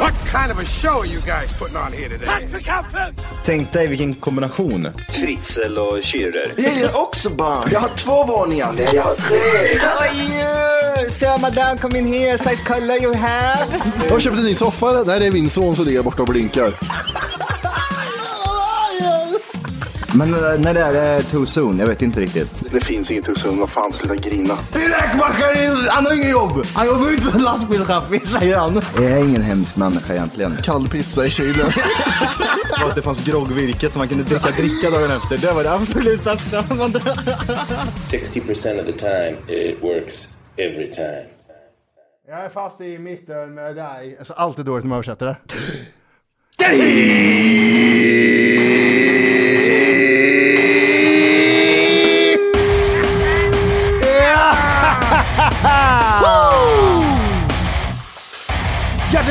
What kind of a show are you guys putting on here today? Tänk dig vilken kombination. Fritzl och Schürrer. Jag gillar också barn. Jag har två våningar. Nej, jag har tre. Oj, so madame come in here, size color you have. Jag har köpt en ny soffa. Där är min son som ligger borta och blinkar. Men eh, när det är too soon, jag vet inte riktigt. Det finns inget hos honom. Vad fan, sluta grina. Räkmackaren, han har ingen jobb. Han jobbar inte som lastbilschaffis, säger han. Jag är ingen hemsk människa egentligen. Kall pizza i kylen. Och att det fanns groggvirket som man kunde dricka dricka dagen efter. Det var det absolut största. 60% of the time, it works every time. Jag är fast i mitten med dig. Alltså, alltid dåligt med översättare. Hjärtligt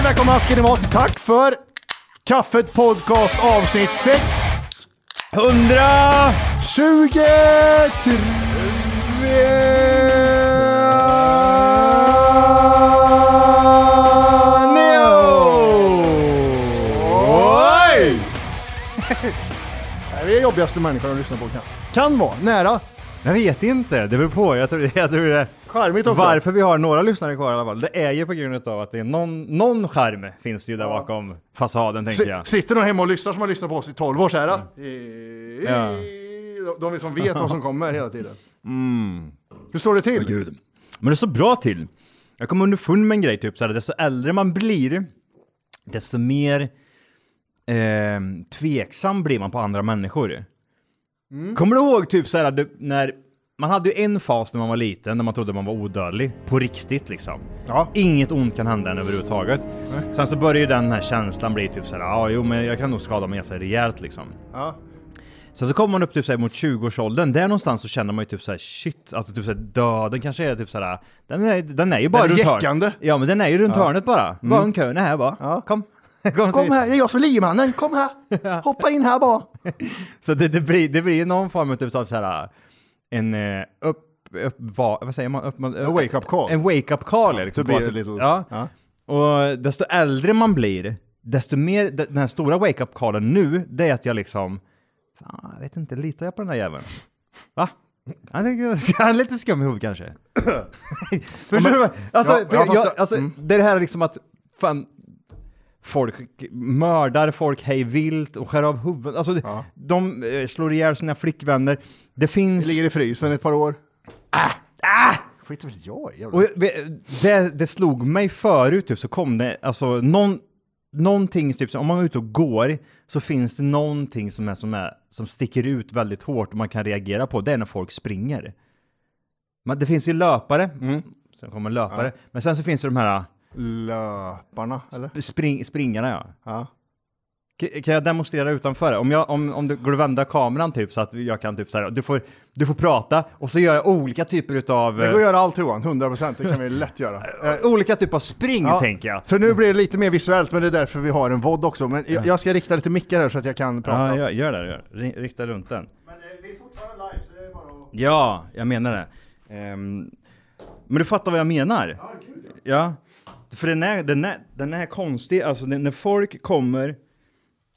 välkomna ska ni vara till Tack för kaffet podcast avsnitt 6. 123. Det är jobbigaste människan att lyssna på kan. Kan vara, nära. Jag vet inte, det beror på. Jag tror, jag tror det Charmigt också. Varför vi har några lyssnare kvar i alla fall, det är ju på grund av att det är någon, någon skärm finns det ju där bakom fasaden tänker Si- jag. Sitter någon hemma och lyssnar som har lyssnat på oss i 12 år så här. Ja. De, de som vet vad som kommer hela tiden. Hur står det till? Men det är så bra till. Jag kom underfund med en grej, typ såhär, desto äldre man blir, desto mer eh, tveksam blir man på andra människor. Kommer du ihåg typ såhär, det, när man hade ju en fas när man var liten, när man trodde man var odödlig, på riktigt liksom. Ja. Inget ont kan hända en överhuvudtaget. Sen så börjar ju den här känslan bli typ såhär, ja jo men jag kan nog skada mig ganska rejält liksom. Ja. Sen så kommer man upp typ såhär mot 20-årsåldern, där någonstans så känner man ju typ såhär shit, alltså typ såhär döden kanske är typ såhär, den är, den är ju bara Den är runt hörnet. Ja men den är ju runt hörnet bara. Bara en kön är här bara. Ja. Kom. Kom, Kom så- här, det är jag som är liemannen. Kom här. Hoppa in här bara. Så det, det, blir, det blir någon form av typ såhär, en eh, upp, upp va, vad säger man? Upp, man A wake-up call. En wake-up call ja, liksom. To be Bara a typ- little- ja. ja. Och desto äldre man blir, desto mer, den här stora wake-up callen nu, det är att jag liksom, fan, jag vet inte, litar jag på den där jäveln? Va? Han är, lite skum i huvudet kanske. Förstår du? Alltså, Ja, jag jag, alltså Mm. det här liksom att, fan, folk mördar folk hej vilt och skär av huvudet. Alltså, Ja. de eh, slår ihjäl sina flickvänner. Det Det finns... ligger i frysen ett par år. Ah! Ah! Skit väl jag i, jävlar. Och det, det slog mig förut, typ, så kom det, alltså någon, någonting, typ, om man är ute och går, så finns det någonting som, är, som, är, som sticker ut väldigt hårt och man kan reagera på, det är när folk springer. Men det finns ju löpare, sen kommer löpare, men sen så finns det de här Löparna, eller? spring, springarna ja. Ja. K- Kan jag demonstrera utanför? Om, jag, om, om du går och vänder kameran typ så att jag kan typ så här, du får, du får prata och så gör jag olika typer utav Det går att göra allt Johan, 100%. Det kan vi lätt göra. Eh, olika typer av spring Ja, tänker jag. Så nu blir det lite mer visuellt, men det är därför vi har en vodd också. Men jag, jag ska rikta lite mickar här så att jag kan prata. Ja, gör, gör det. Gör. Ri- Rikta runt den. Men eh, vi är fortfarande live, så det är bara att... Ja, jag menar det. Ehm, men du fattar vad jag menar? Ja. För den är, den är, den är konstig, alltså när folk kommer...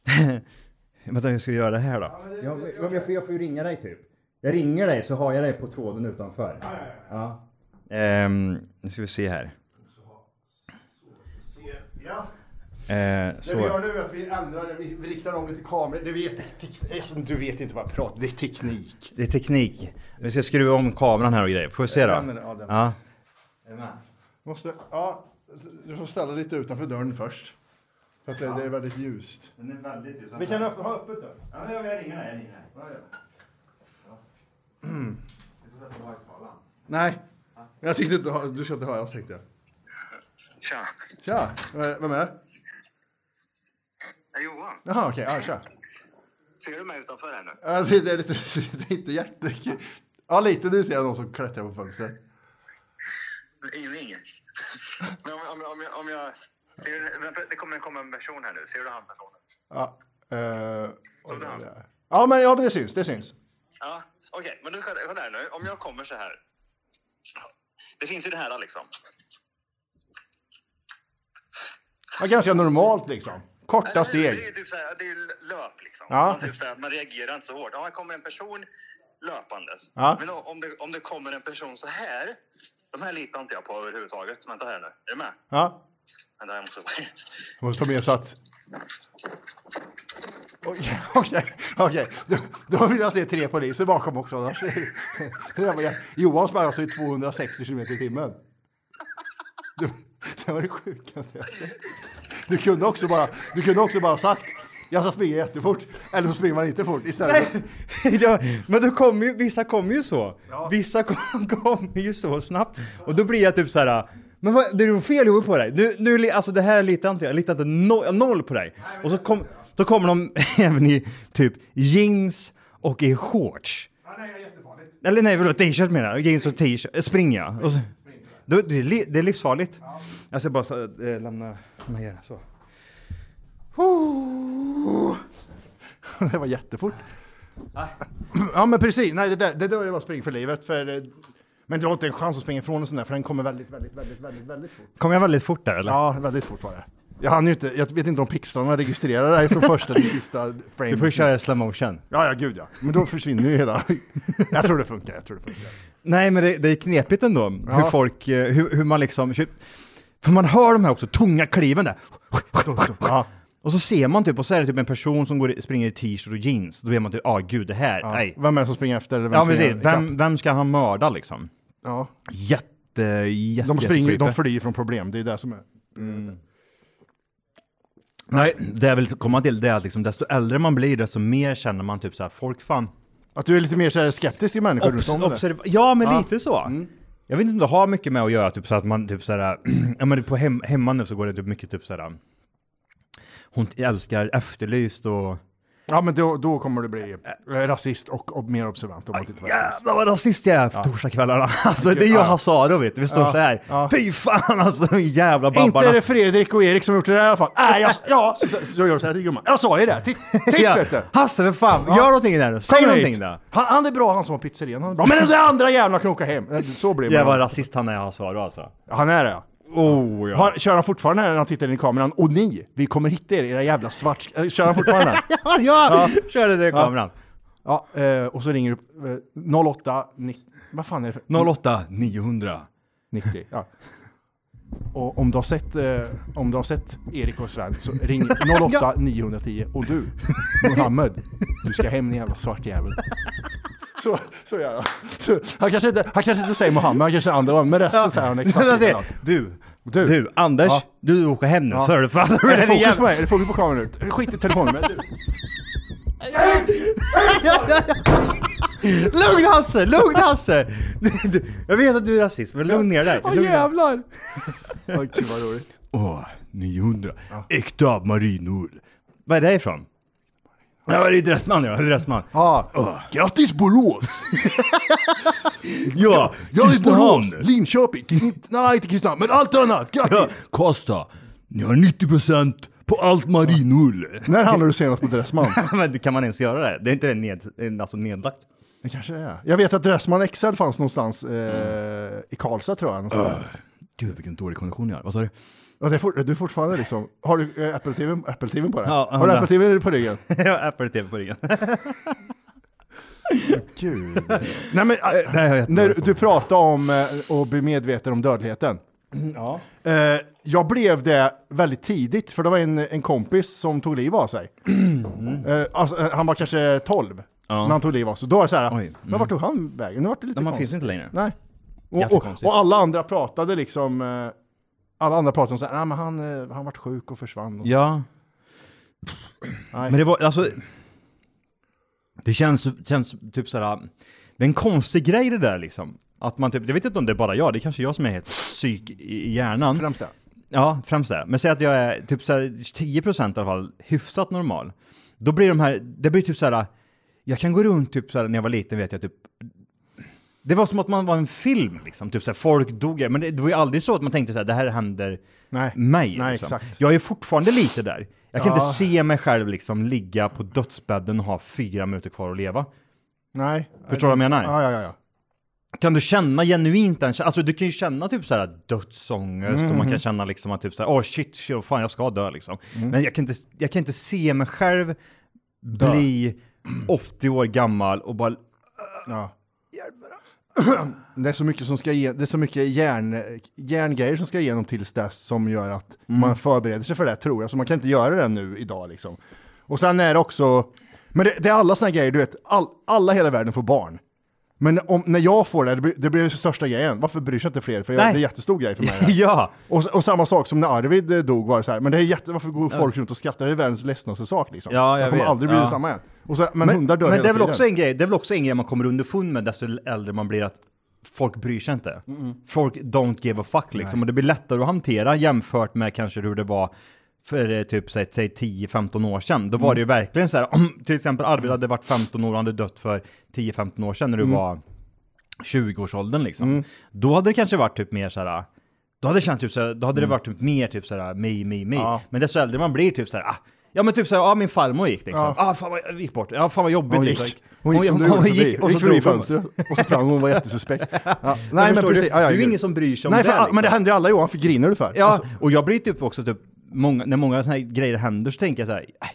Vänta, jag ska göra det här då. Ja, men jag, får, jag får ju ringa dig typ. Jag ringer dig så har jag dig på tråden utanför. Ja. Ehm, nu ska vi se här. Ja. Eh, Det vi gör nu är att vi ändrar det, vi, vi riktar om lite kameror. Det vet, teknik, du vet inte vad jag pratar det är teknik. Det är teknik. Vi ska skruva om kameran här och grejer. Får vi se då? Den, ja, den. Ja. Måste, ja, du får ställa lite utanför dörren först. För att det, det är väldigt ljust. Den är väldigt ljus. Vi kan öppna, ha öppet då. Ja, jag ringer dig. Jag ringer dig. Ja, ja. Nej, jag tyckte inte, ha- du ska inte höras tänkte jag. Tja. Tja, vem är det? Johan, Jaha, okej, ja, kör. ser du mig utanför här nu? Alltså, det är lite, det är inte jättekul. Ja, lite. Nu ser jag någon som klättrar på fönstret. Ingen. Om, om, om, jag, om jag... Ser det kommer komma en person här nu. Ser du han personen? Ja, eh, Såg du han? ja, men, ja, men det syns. Det syns. Ja, okej. men du, kolla här nu. Om jag kommer så här. Det finns ju det här liksom. Ja, ganska normalt liksom. Korta Det är steg. typ så här, det är löp liksom. Ja. Man, typ så här, man reagerar inte så hårt. Om det kommer en person löpandes. Ja. Men om det, om det kommer en person så här. De här litar inte jag på överhuvudtaget. Vänta här nu. Är du med? Ja, Vänta, jag måste... jag måste ta mer sats. Okej, okej, okej. Då, då vill jag se tre poliser bakom också. Annars. Johan sprang alltså i 260 km i timmen. Du, det var det sjukaste jag. Du kunde också bara, du kunde också bara sagt jag ska springa jättefort. Eller så springer man inte fort istället. ja, men då kommer ju, vissa kommer ju så. Vissa kom- kommer ju så snabbt. Och då blir jag typ så här. Men vad, det är nog fel i huvudet på dig. Nu, nu, alltså det här litar jag inte jag. litar inte no, noll på dig. Och så, kom, så kommer de även i typ jeans och i shorts. Eller nej, vadå, t-shirt menar jag. Jeans och t-shirt. Springer jag. Och så, det, det är livsfarligt. Jag ska bara så, äh, lämna här så. Det var jättefort. Ja men precis, nej det där, det där är bara spring för livet. För, eh, men du har inte en chans att springa ifrån en sån där för den kommer väldigt, väldigt, väldigt, väldigt, väldigt fort. Kom jag väldigt fort där eller? Ja, väldigt fort var det. Jag, hann ju inte, jag vet inte om pixlarna registrerar dig från första till sista frame. Du får köra slow motion. Ja, ja gud ja. Men då försvinner ju hela... jag tror det funkar, jag tror det funkar. Nej men det, det är knepigt ändå, hur Ja. folk, eh, hur, hur man liksom, för man hör de här också tunga kliven där. Ja, Och så ser man typ, och så är det typ en person som går, springer i t-shirt och jeans, då vet man typ, ah gud det här, ja. nej. Vem är det som springer efter? Vem Ja precis, vem, vem ska han mörda liksom? Ja. Jätte, jätte, De, springer, de flyr från problem, det är det som är... Nej, det jag vill komma till det är att liksom, desto äldre man blir, desto mer känner man typ så här, folk fan, Att du är lite mer så här skeptisk till människor runt Obs, om dig. observ- ja men Ja. lite så. Jag vet inte om det har mycket med att göra, typ så att man typ såhär, ja men på hem, hemma nu så går det typ mycket typ såhär, hon älskar Efterlyst och Ja men då, då kommer du bli eh, rasist och, och mer observant om det. Jävlar vad rasist jag är på torsdagskvällarna. Alltså det är jag och Ja. Du, vi står Ja. så här. Ja. Fy fan alltså de jävla Inte babbarna. är det Fredrik och Erik som har gjort det där i alla fall. Nej, jag, ja, så, så, gör så här till gumman. Jag sa ju det. Titt, titt ja. vet du. Hasse för fan, Ja. gör någonting där nu. Säg Kom någonting då. Han, han är bra han som har pizzerian. Han är bra. Men den där andra jävla knokar hem. Eh, Så blir Jävla man. rasist han är Hassaro alltså. Han är det ja. Oh ja. Har, kör han fortfarande när han tittar in i kameran? Och ni, vi kommer hitta er, era jävla svart... eh, Kör han fortfarande? ja, ja. Kör det i kameran. ja, eh, och så ringer du eh, 08 90... Vad fan är det för... 08 900. 90, ja. Och om du har sett, eh, om du har sett Erik och Sven så ring 08 910 och du, Mohammed, du ska hem din jävla svartjävel. Så, så gör han. Så, han, kanske inte, han kanske inte säger Mohammed, han kanske säger andra, men resten säger han exakt likadant. du, Du. du, Anders, Ja. du åker hem nu, Ja. så är det fan. Är det fokus på mig? Är det fokus på kameran nu? Skit i telefonen. Men du. Lugn Hasse, lugn Hasse! Jag vet att du är rasist, men lugn ner dig. Åh ner. jävlar! Åh gud vad roligt. Åh, 900. Äkta marinull. Vad är det ifrån? Ja, det är Dressman ja, Dressman. Ja. Grattis Borås! Ja, Jag är. Borås, Linköping, nej inte Kristinehamn, men allt annat. Grattis! Ja, Kosta. Ni har 90% på allt marinull. När handlade du senast på Dressman? Men kan man ens göra det? Det är inte det ned, alltså nedlagt? Det kanske det är. Jag vet att Dressman XL fanns någonstans eh, i Karlstad tror jag. där. Gud vilken dålig kondition jag har. Vad sa du? Ja, det är for, du är fortfarande liksom, har du eh, Apple-TV Apple på det? Ja, har du ja. Apple-TV på ryggen? Jag har Apple-TV på ryggen. Gud. Nej men, äh, Nej, när du, pratade om eh, att bli medveten om dödligheten. Ja. Eh, jag blev det väldigt tidigt, för det var en, en kompis som tog liv av sig. Eh, alltså, eh, han var kanske 12 Ja. när han tog liv av sig. Då var det så här, Oj, mm. men vart tog han vägen? Nu vart det lite Men man konstigt. finns inte längre. Nej. Och, och, och alla andra pratade liksom, eh, alla andra pratade om så här, nej men han, eh, han vart sjuk och försvann. Och, Ja. nej. Men det var, alltså. Det känns, känns typ såhär, det är en konstig grej det där liksom. Att man typ, jag vet inte om det är bara jag, det är kanske jag som är helt psyk i hjärnan. Främst det. Ja, främst det. Men säg att jag är typ så här 10% i alla fall hyfsat normal. Då blir de här, det blir typ så här, jag kan gå runt typ så här när jag var liten vet jag typ det var som att man var en film liksom, typ så här, folk dog, men det, det var ju aldrig så att man tänkte så här, det här händer Nej. mig. Nej, liksom. exakt. Jag är fortfarande lite där. Jag kan Ja. inte se mig själv liksom ligga på dödsbädden och ha fyra minuter kvar att leva. Nej. Förstår du vad jag menar? Ja, ja, ja. Kan du känna genuint den Alltså du kan ju känna typ så här dödsångest och man kan känna liksom att typ så här, åh shit, shit, fan jag ska dö liksom. Men jag kan, inte, jag kan inte se mig själv bli 80 år gammal och bara ja. Det är så mycket som ska ge, det är så mycket järn, järngrejer som ska igenom tills dess som gör att man förbereder sig för det tror jag. Så man kan inte göra det nu idag liksom. Och sen är det också, men det, det är alla såna här grejer, du vet, all, alla i hela världen får barn. Men om, när jag får det, det blir det blir den största grejen. Varför bryr sig inte fler? För jag, det är en jättestor grej för mig. ja! Och, och samma sak som när Arvid eh, dog var det så här, men det är jätte, varför går folk runt och skrattar? Det är världens ledsnaste sak liksom. Ja, jag kommer vet. aldrig bli Ja. detsamma igen. Så, men, hundar dör men hela det är väl tiden. också en grej, det är väl också en grej man kommer underfund med desto äldre man blir att folk bryr sig inte. Folk don't give a fuck liksom. Och det blir lättare att hantera jämfört med kanske hur det var för eh, typ säg, säg 10-15 år sedan. Då var det ju verkligen så här, om till exempel Arvid hade varit 15 år och hade dött för 10-15 år sedan när du var 20-årsåldern liksom. Då hade det kanske varit typ mer så här, då hade det känt typ så här, då hade det varit typ mer typ så här, me, me, me. Ja. Men desto äldre man blir typ så här, ah, ja men typ så här, ja min farmor gick liksom. Ja. Ah, fan vad gick bort. Ja, fan vad jobbigt. Hon liksom. gick, hon gick som du gjorde förbi. Hon gick förbi fönstret och sprang hon var jättesuspekt. Ja. Nej men precis. du? Ja, ja, det är ju gud. ingen som bryr sig om Nej, det. för, liksom. men det händer ju alla Johan, för griner du för? Ja, Alltså, och jag blir typ också typ, många, när många sådana här grejer händer så tänker jag så här, "Äh,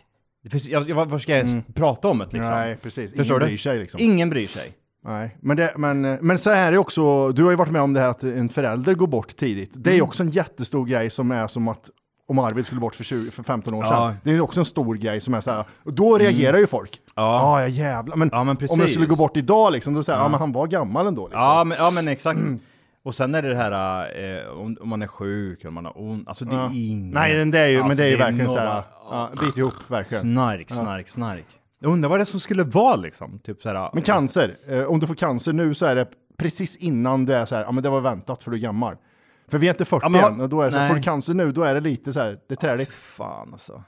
det finns, jag, jag, vad ska jag ens prata om det liksom? Mm. nej precis, Förstår ingen du? bryr sig liksom. Ingen bryr sig. Nej, men, det, men, men så är det också, du har ju varit med om det här att en förälder går bort tidigt. Det är Mm. ju också en jättestor grej som är som att om Arvid skulle bort för, 20, för 15 år sedan. Ja. Det är också en stor grej som är så här, och då reagerar ju folk. Ja. ja jävlar. Men, Ja, men om jag skulle gå bort idag liksom, då säger ja men han var gammal ändå liksom. Ja, men, ja men exakt. Och sen är det det här, eh, om, om man är sjuk, om man har ont, alltså det Ja. är inget. Nej, det är ju, alltså, men det är ju verkligen så några- här, ja, bit ihop verkligen. Snark, snark, snark. Jag undrar vad det som skulle vara liksom, typ såhär. Men cancer, eh, om du får cancer nu så är det precis innan du är så här, ja men det var väntat för du är gammal. För vi är inte 40 Ja, men än, och då är det så, nej. får du cancer nu, då är det lite så här, det träligt. Fan alltså.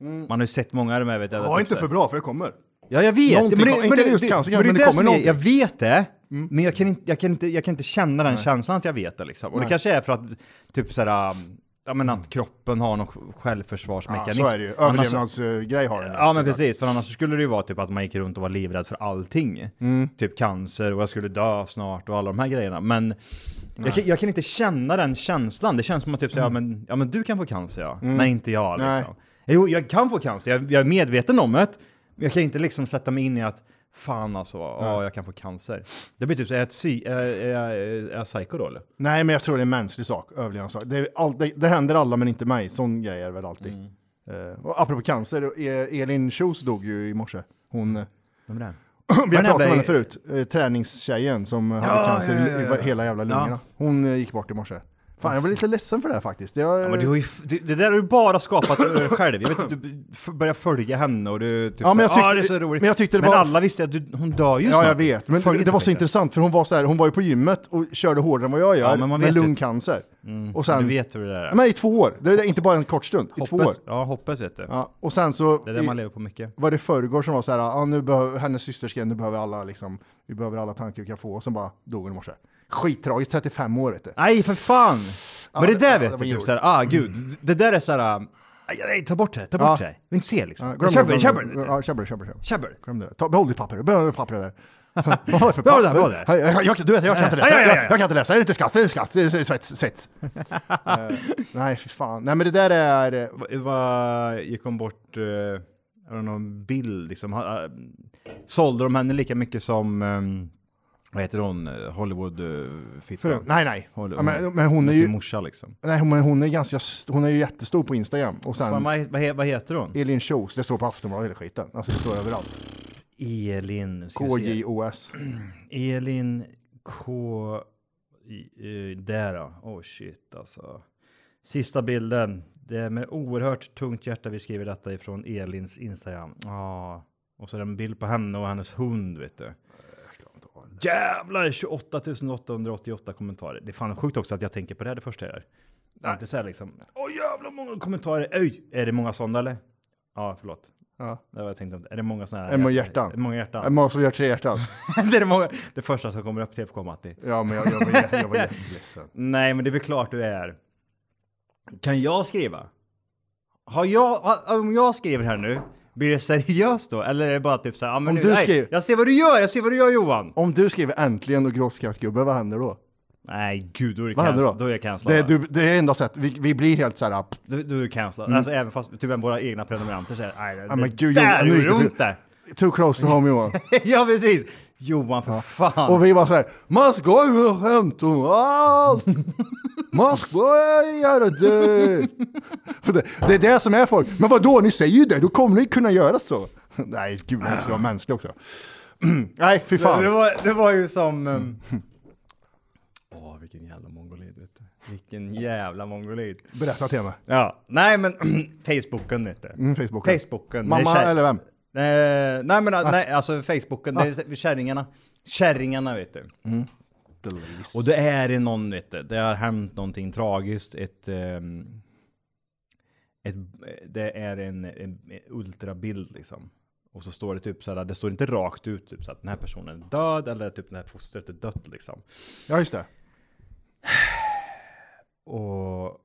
Man har ju sett många av de här vet jag. Ja, typ inte så för här- bra, för det kommer. Ja, jag vet. Någonting men det, men inte just cancer, men det är kommer någonting. Jag vet det, men jag kan, inte, jag, kan inte, jag kan inte känna den känslan att jag vet det liksom. Och det Nej. kanske är för att, typ såhär, um, ja men att kroppen har någon Ja, självförsvarsmekanism. så är det ju. Överlevnadsgrej har den. Ja men precis, för annars skulle det ju vara typ att man gick runt och var livrädd för allting. Mm. Typ cancer och jag skulle dö snart och alla de här grejerna. Men jag kan, jag kan inte känna den känslan. Det känns som att typ säga, ja, men, ja men du kan få cancer ja, men inte jag Mm. Nej. liksom. Jo, jag kan få cancer, jag, jag är medveten om det. Men jag kan inte liksom sätta mig in i att Fan alltså, ja jag kan få cancer. Det blir typ så, är jag, ett psy- är, är, är, är jag psycho då eller? Nej, men jag tror det är en mänsklig sak, överlevnadssak. Det, är all, det, det händer alla, men inte mig. Sån grej är det väl alltid. Mm. Eh, och apropå cancer, E- Elin Kjos dog ju i morse. Hon, eh, Vem är det? vi har pratat om henne förut, eh, träningstjejen som hade Ja, cancer ja, ja, i ja, hela jävla lungorna. Hon gick bort i morse. Fan, jag blev lite ledsen för det här faktiskt. Jag, Ja, men du har ju, det, det där har du bara skapat själv. Jag vet inte, du börjar följa henne och du typ Ja, men jag ah, tyckte- det är så roligt. men jag tyckte det men var- alla visste att du, hon dör ju Ja, snart. jag vet. Men Följ det, inte var så längre. intressant, för hon var så här, hon var ju på gymmet och körde hårdare än vad jag gör, Ja, men man med lungcancer. Mm, Och sen, Du vet hur det där är. Men i två år, det är inte bara en kort stund, i två år. Hoppet, ja, hoppet vet du. Ja, och sen så, Det är det man lever på mycket. var det förrgår som var så här, ja, nu behöver, hennes syster skrev, nu behöver alla liksom, vi behöver alla tankar vi kan få, och sen bara dog hon i morse. Skittragiskt, 35 år vet du. Nej, för fan! men det det- där ja, vet det du, typ såhär, ah gud, det där är såhär, uh, nej, ta bort det, ta bort Ja. det. Vill inte se liksom. Ja, glöm det, Käbbel, glöm käbbel! det. Ja, käbbel, käbbel, käbbel. Käbbel! Glöm det. Ta, behåll ditt papper, behåll ditt papper där. Var det Behåll det, behåll det. Jag, jag, du vet, jag kan inte läsa. Ja, ja, ja, ja. Jag, jag kan inte läsa. Är det inte skatt? Det är skatt. Det är svets. svets. Eh, nej, fy fan. Nej, men det där är... eh, Va- Vad gick hon bort, uh, det någon bild liksom? Uh, sålde de henne lika mycket som, um, vad heter hon, Hollywood uh, nej, nej. Ja, men, men hon är ju... Morsa liksom. Nej, men hon är ganska... Hon är ju jättestor på Instagram. Och sen... Fan, vad, vad, he- vad heter hon? Elin Kjos, det står på Aftonbladet hela skiten. Alltså det står överallt. Elin. KJOS. Elin K... i- eh, Där då. Oh shit alltså. Sista bilden. Det är med oerhört tungt hjärta vi skriver detta ifrån Elins Instagram. Ja. Och så är det en bild på henne och hennes hund vet du. Jävlar! 28 888 kommentarer. Det är fan sjukt också att jag tänker på det här det första jag gör. Inte så här liksom, åh jävla många kommentarer, oj! Är det många sådana eller? Ja, förlåt. Ja. Det var jag tänkte, är det många sådana här? Är det många hjärtan? Är det många hjärtan? En måste gör tre hjärtan. det är det många, det första som kommer upp till FK Matti. Ja, men jag, jag, var, jag var jätteledsen. Nej, men det är väl klart du är. Kan jag skriva? Har jag, om jag skriver här nu, blir det seriöst då? Eller är det bara typ så här, ja, men Om nu, du nej, skriver- jag ser vad du gör, jag ser vad du gör Johan! Om du skriver äntligen och gråtskattgubbe, vad händer då? Nej, gud, då är det Vad händer då? då är jag cancellad. Det är, du, det är enda sätt, vi, vi blir helt så här. Då, då är du cancellad. Alltså även fast typ våra egna prenumeranter säger, nej, det, men det gud, där Johan, nu gjorde det ont där. Too close to home Johan. ja, precis! Johan, för fan! Och vi bara såhär, man ska ju hämta allt! Ska göra det! Det! Det är det som är folk. Men vad då ni säger ju det, då kommer ni kunna göra så. Nej, gud, man måste vara mänsklig också. Nej, fy det, fan. det, var, det var ju som... um, Åh, vilken jävla mongolid, vet du. Vilken jävla mongolid. Berätta till mig. Ja, nej men Facebooken vet du. Mm, Facebooken. Facebooken. Mamma det eller vem? Eh, nej men nej, alltså Facebooken, det är kärringarna. Kärringarna vet du. Och det är det någon vet du, det har hänt någonting tragiskt, ett, ehm, ett det är en, en, en ultrabild liksom. Och så står det typ såhär, det står inte rakt ut typ så att den här personen är död eller typ det här fostret är dött liksom. Ja, just det. Och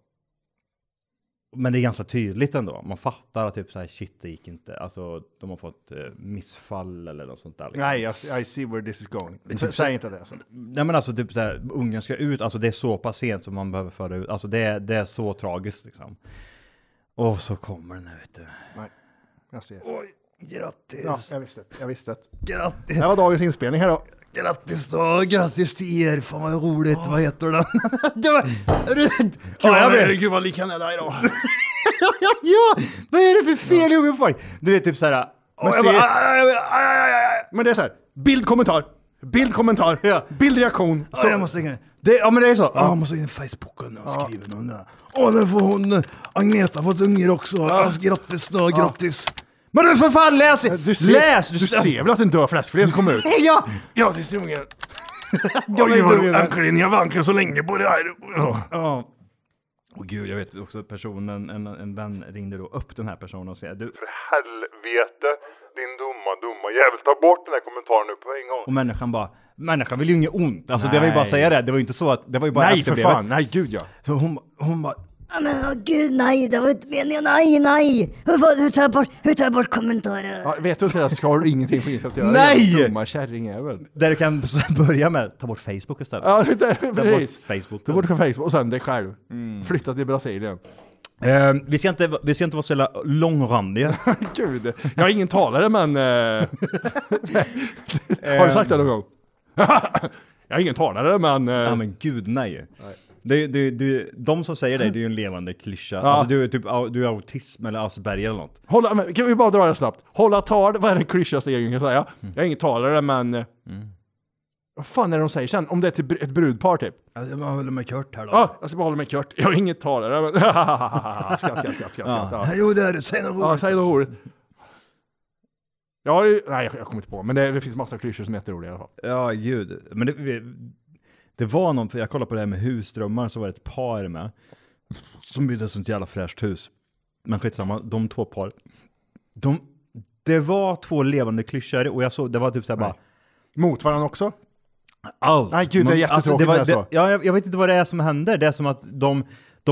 men det är ganska tydligt ändå. Man fattar att typ så här shit, det gick inte. Alltså, de har fått eh, missfall eller något sånt där. Liksom. Nej, I see where this is going. typ Säg inte det. Alltså. Nej men alltså typ så här, ungen ska ut, alltså det är så pass sent som man behöver föra ut, alltså det, är- det är så tragiskt liksom. Och så kommer den här vet du. Nej, jag ser. Oj, grattis! Ja, jag visste. Jag visste. Grattis! Det här var dagens inspelning här då. Grattis då, grattis till er, fan vad roligt, vad heter den? det var... Ja, jag vet. Gud vad lik han är dig då. ja, vad är det för fel i unga folk? Du vet typ såhär... Men jag se- bara, aj, aj, aj, aj, aj. Men det är så här, bildkommentar, bildkommentar, Ja. bildreaktion. Ja, jag måste in. Det, ja men det är så. Ja, jag måste in i Facebooken och skriva någon där. Åh, nu får hon, Agneta fått unger också. Alltså, grattis då, grattis. Men du för fan läs! Du ser, läs! du ser väl att en död fläskfilé som kommer ut? Ja! Grattis till ungen. Jag vet inte. Äntligen, jag vankat så länge på det här. Ja. Och gud, jag vet också att personen, en, en vän ringde då upp den här personen och sa du, Helvete, din dumma, dumma jävel. Ta bort den här kommentaren nu på en gång. och människan bara, människan vill ju inget ont. Alltså det var ju bara att säga det, det var ju inte så att, det var ju bara Nej för fan, nej gud ja. Så hon, hon bara, Ja, Men åh gud nej, det var inte meningen. Nej, nej. Hur, får- hur tar jag bort, hur tar jag bort kommentarer? ja vet du inte det så har du ingenting på internet att göra. Nej! Dumma kärringjävel. där du kan börja med, ta bort Facebook istället. Ja, det är Ta bort precis. Facebook. Du borde på Facebook och sen dig själv. Flytta till Brasilien. Eh, vi, ska inte, vi ska inte vara så jävla långrandiga. Gud, jag är ingen talare men... eh, har du sagt det någon gång? jag är ingen talare men... eh, ja men gud nej. Det, det, det, de som säger det, det är ju en levande klyscha. Ja. Alltså du är typ du är autism eller Asperger eller något. Hålla, men, kan vi bara dra det snabbt? Hålla tal, vad är den klyschigaste grejen jag kan säga? Jag är ingen talare men... eh, Vad fan är det de säger sen? Om det är till br- ett brudpar typ? Alltså, jag håller med Kurt här då. Ja, jag ska bara hålla mig kort. Jag är ingen talare men... skratt, skratt, skratt, skratt, skratt. Ja. Jo det är det, säg något Ja, roligt. säg något roligt. Jag har ju, nej jag, jag kommer inte på, men det, det finns massa klyschor som är jätteroliga i alla fall. Ja, gud. Men det, vi- det var någon, för jag kollade på det här med husdrömmar, så var det ett par med. Som byggde ett sånt jävla fräscht hus. Men skitsamma, de två par. De, det var två levande klyschor och jag såg, det var typ såhär bara Mot varandra också? allt. Nej, gud, det är Man- jättetråkigt var- när det är så. Ja, jag, jag vet inte vad det är som händer. Det är som att de,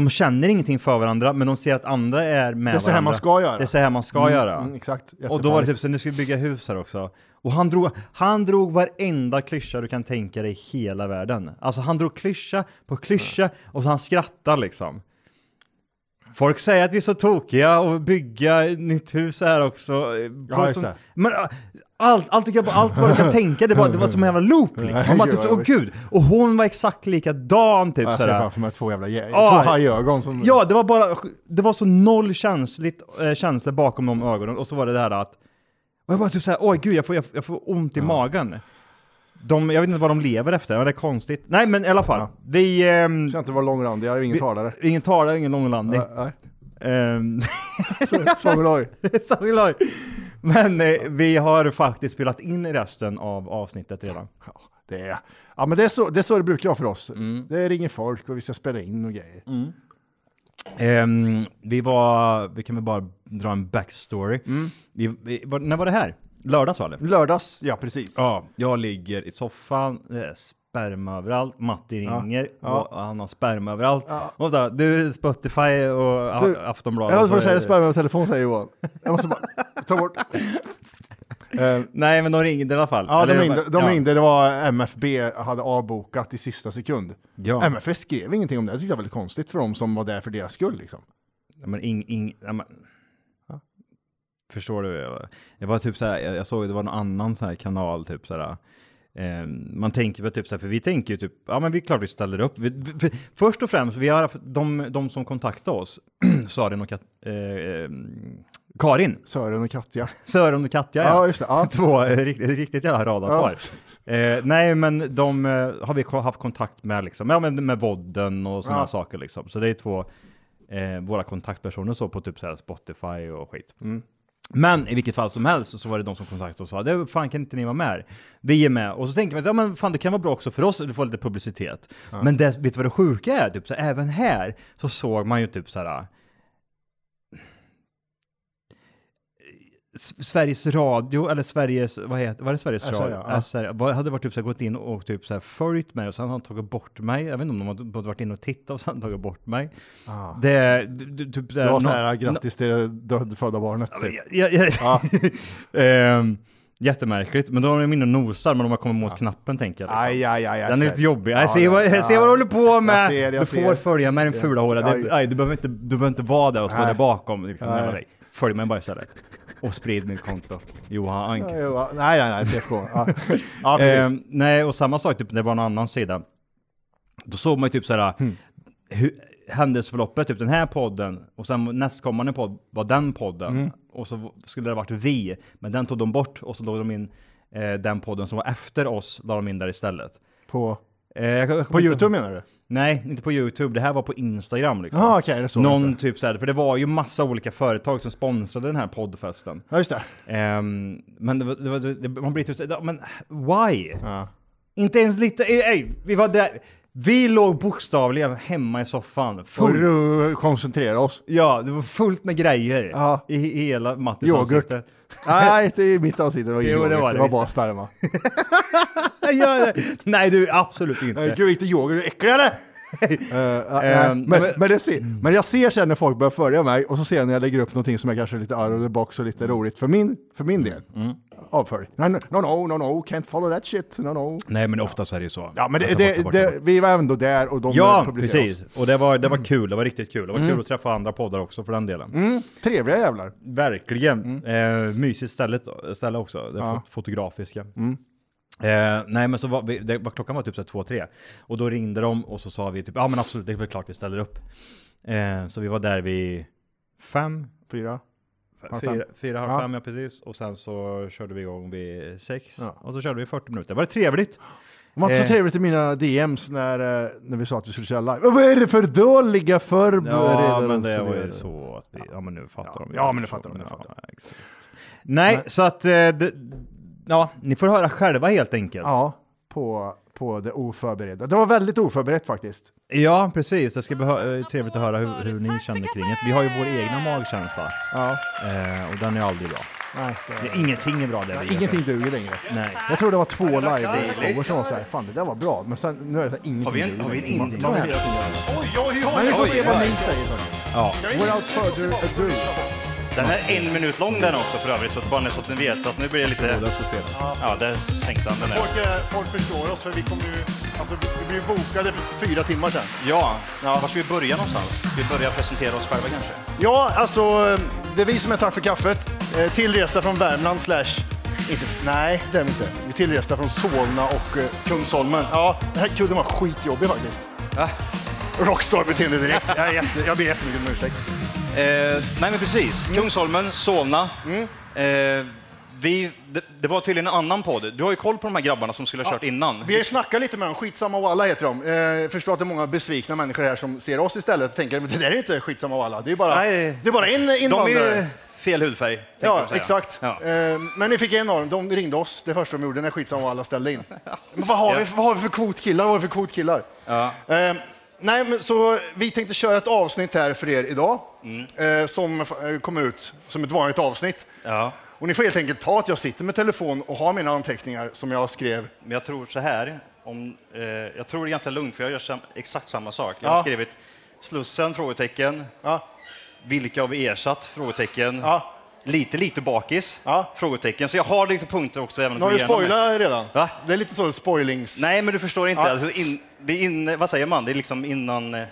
de känner ingenting för varandra, men de ser att andra är med Det är så här varandra. man ska göra. Det är så här man ska göra. Mm, exakt. Och då var det typ så, nu ska vi bygga hus här också. Och han drog, han drog varenda klyscha du kan tänka dig i hela världen. Alltså han drog klyscha på klyscha och så han skrattar liksom. Folk säger att vi är så tokiga och bygga nytt hus här också. eh, på Ja, ett just sånt- det. Men äh, allt, allt, du kan, allt vad du kan tänka, det var, det var som en jävla loop liksom. Man bara typ, åh gud. Och hon var exakt likadan typ Jag ser sådär. framför mig två jävla jä- Ja. två hajögon som... Ja, det var bara, det var så noll känsligt, äh, känslor bakom de ögonen och så var det här att, och jag bara typ såhär, oj gud jag får, jag, jag får ont i magen. De, jag vet inte vad de lever efter, men det är konstigt. Nej men i alla fall, Ja. vi, ehm, Ska inte vara långrandig, jag är ingen vi talare. ingen talare, ingen långlandning. Nej, Ehm, nej. Sångeloj. Sorry, Men eh, vi har faktiskt spelat in resten av avsnittet redan. Ja, det är, ja men det är, så, det är så det brukar vara för oss. Mm. Det ringer folk och vi ska spela in och grejer. Ehm, vi var, vi kan väl bara dra en backstory. Vi, vi, var, när var det här? Lördags var det? Lördags, ja precis. Ja, jag ligger i soffan, är sperma överallt, Matti ringer Ja. och han har sperma överallt. Ja. Och så, du Spotify och Du, Aftonbladet. Jag höll på att så är säga det- sperma med telefon säger Johan. Jag måste bara ta bort. Eh, Nej, men de ringde i alla fall. Ja, de Eller- ringde, de ja. ringde, det var MFB hade avbokat i sista sekund. Ja. MFB skrev ingenting om det, det tyckte jag var väldigt konstigt för dem som var där för deras skull liksom. Ja, men ing, ing, ja, men, Förstår du? Det var typ så här, jag jag såg det var någon annan så här kanal, typ så här. Eh, man tänker väl typ så här, för vi tänker ju typ, ja men vi klart vi ställer upp. Vi, för, först och främst, vi har de, de som kontaktade oss, Sören och Kat, eh, eh, Karin. Sören och Katja. Sören och Katja, Ja, just det. Ja. Två eh, riktigt, riktigt jävla radarpar. Ja. Eh, nej, men de eh, har vi haft kontakt med, liksom, ja, men med vodden och sådana Ja. saker. Liksom. Så det är två eh, våra kontaktpersoner så på typ så här Spotify och skit. Mm. Men i vilket fall som helst så var det de som kontaktade oss och sa, det, fan kan inte ni vara med? Vi är med. Och så tänker man, ja men fan det kan vara bra också för oss att få lite publicitet. Ja. Men det, vet du vad det sjuka är? Typ, så även här så såg man ju typ så här. Sveriges Radio, eller Sveriges, vad heter, var det Sveriges SR, Radio? ja. SR, hade varit typ så här, gått in och typ så här följt mig och sen har han tagit bort mig. Jag vet inte om de har både varit inne och tittat och sen tagit bort mig. Ah. Det, du, du, typ så Det var så här, grattis till det dödfödda barnet. Typ. Ja, ja, Ja. Ehm, jättemärkligt, men då har de inne och nosar, men de har kommit mot knappen tänker jag. Liksom. Aj, aj, aj, aj, Den är lite jobbig. Ja, ser det- vad, ser ja. vad du håller på med. Jag ser, jag du ser. får följa med Ja. fula Aj. aj, du, behöver inte, du behöver inte vara där och stå Nej. där bakom. Liksom. Följ mig bara istället. Och sprid mitt konto. Johan Ank. Ja, nej, nej, nej, TFK. Ja, ja. Ehm, nej, och samma sak, typ, det var en annan sida. Då såg man ju typ såhär, Hmm. hur, händelseförloppet, typ den här podden, och sen nästkommande podd var den podden. Mm. Och så skulle det varit vi, men den tog de bort och så låg de in eh, den podden som var efter oss, la de in där istället. På, Eh, jag- jag kommer på YouTube menar du? Nej, inte på YouTube. Det här var på Instagram liksom. Ja, okej, det såg jag Någon inte. typ såhär, för det var ju massa olika företag som sponsrade den här poddfesten. Ja, just det. Ehm, men det, var- det, var- det, man blir typ såhär, men why? Ja. Inte ens lite, ey, vi var där, vi låg bokstavligen hemma i soffan. Full, du koncentrera oss? ja, det var fullt med grejer Ja. i, hela Mattis Yoghurt. ansikte. Nej, inte i mitt ansikte. Det var, Jo, det var det det var bara sperma. Nej du, absolut inte. Gud, inte yoghurt. Är du äcklig eller? Eh, nej, Ehm, men, men- men, det ser, men jag ser sen när folk börjar följa mig och så ser jag när jag lägger upp någonting som är kanske lite out of the box och lite roligt för min, för min del. Mm. Avfölj. No, no, no, no, no, can't follow that shit. No, no. Nej men oftast är det ju så. Ja, men det, det, det, vi var ändå där och de Ja, publicerade precis. oss. Och det var, det var kul, det var riktigt kul. Det var kul att träffa andra poddar också för den delen. Mm, trevliga jävlar. Verkligen. Eh, mysigt ställe, ställe också, det Ja. fot- fotografiska. Mm. Eh, nej men så var vi, det var, klockan var typ så här två, tre. Och då ringde de och så sa vi typ, ja men absolut, det är väl klart vi ställer upp. Eh, så vi var där vid fem, Fyra. Halv fem. fyra, fyra halv Ja. fem ja precis. Och sen så körde vi igång vid sex. Ja. Och så körde vi 40 minuter. Det var trevligt. Det var inte Eh. så trevligt i mina DMs när, eh, när vi sa att vi skulle köra live. Vad är det för dåliga förberedelser? Ja men det var ju så att vi, ja men nu fattar Ja. de. Ja, men nu fattar de, nu fattar Ja, exakt. Nej, så att, eh, det, ja, ni får höra själva helt enkelt. Ja, på, på det oförberedda. Det var väldigt oförberett faktiskt. Ja, precis. Det ska bli eh, trevligt att höra hur, hur ni känner kring det. Vi har ju vår egna magkänsla Ja. eh, och den är aldrig bra. Nej, det, Det, ingenting är bra där vi gör. ingenting duger längre. Nej. Jag tror det var två live som var så här, fan det där var bra, men sen nu är det så här, ingenting Har vi en- duger har vi en intro gör. Oj, oj, oj! Men vi får oj, se vad ni säger. Ja. Without further ado. Den är en minut lång den också för övrigt, så att bara så att ni vet. Så att nu blir det lite... Ja, där sänkte han den där. Folk, eh, folk förstår oss för vi kommer ju, alltså vi ju bokade för fyra timmar sedan. Ja, var ska vi börja någonstans? Ska vi börja presentera oss själva kanske? Ja, alltså det är vi som är Tack för kaffet. Eh, Tillresta från Värmland slash... Inte, nej, det är vi inte. Vi är tillresta från Solna och eh, Kungsholmen. Ja, den här kudden var skitjobbig faktiskt. Rockstar-beteende direkt. Jag, är jätte, jag ber jättemycket om ursäkt. Eh, nej men precis, Kungsholmen, Solna. Eh, vi, det, det var tydligen en annan podd. Du har ju koll på de här grabbarna som skulle ha kört innan. Vi har ju snackat lite med dem, Skitsamma och alla heter de. Eh, förstår att det är många besvikna människor här som ser oss istället och tänker men det där är inte Skitsamma och alla. Det är bara, Nej. det är bara en De är invandrare. fel hudfärg. Ja, exakt. Ja. Eh, men ni fick en av dem, de ringde oss det första de gjorde när skitsamma och alla ställde in. Men vad har, vi, vad har vi för kvotkillar? Vad har vi för kvotkillar? Ja. Eh, nej, men så vi tänkte köra ett avsnitt här för er idag Mm. eh, som eh, kommer ut som ett vanligt avsnitt. Ja. Och ni får helt enkelt ta att jag sitter med telefon och har mina anteckningar som jag skrev. Men jag tror så här, om, eh, jag tror det är ganska lugnt för jag gör sam, exakt samma sak. Jag har Ja. skrivit Slussen? Frågetecken. Vilka har vi ersatt? Frågetecken. Lite, lite bakis? Frågetecken. Så jag har lite punkter också. Även har du spoilat redan. Va? Det är lite så spoilings... Nej, men du förstår inte. Ja. Alltså in, det är in, vad säger man? Det är liksom innan eh,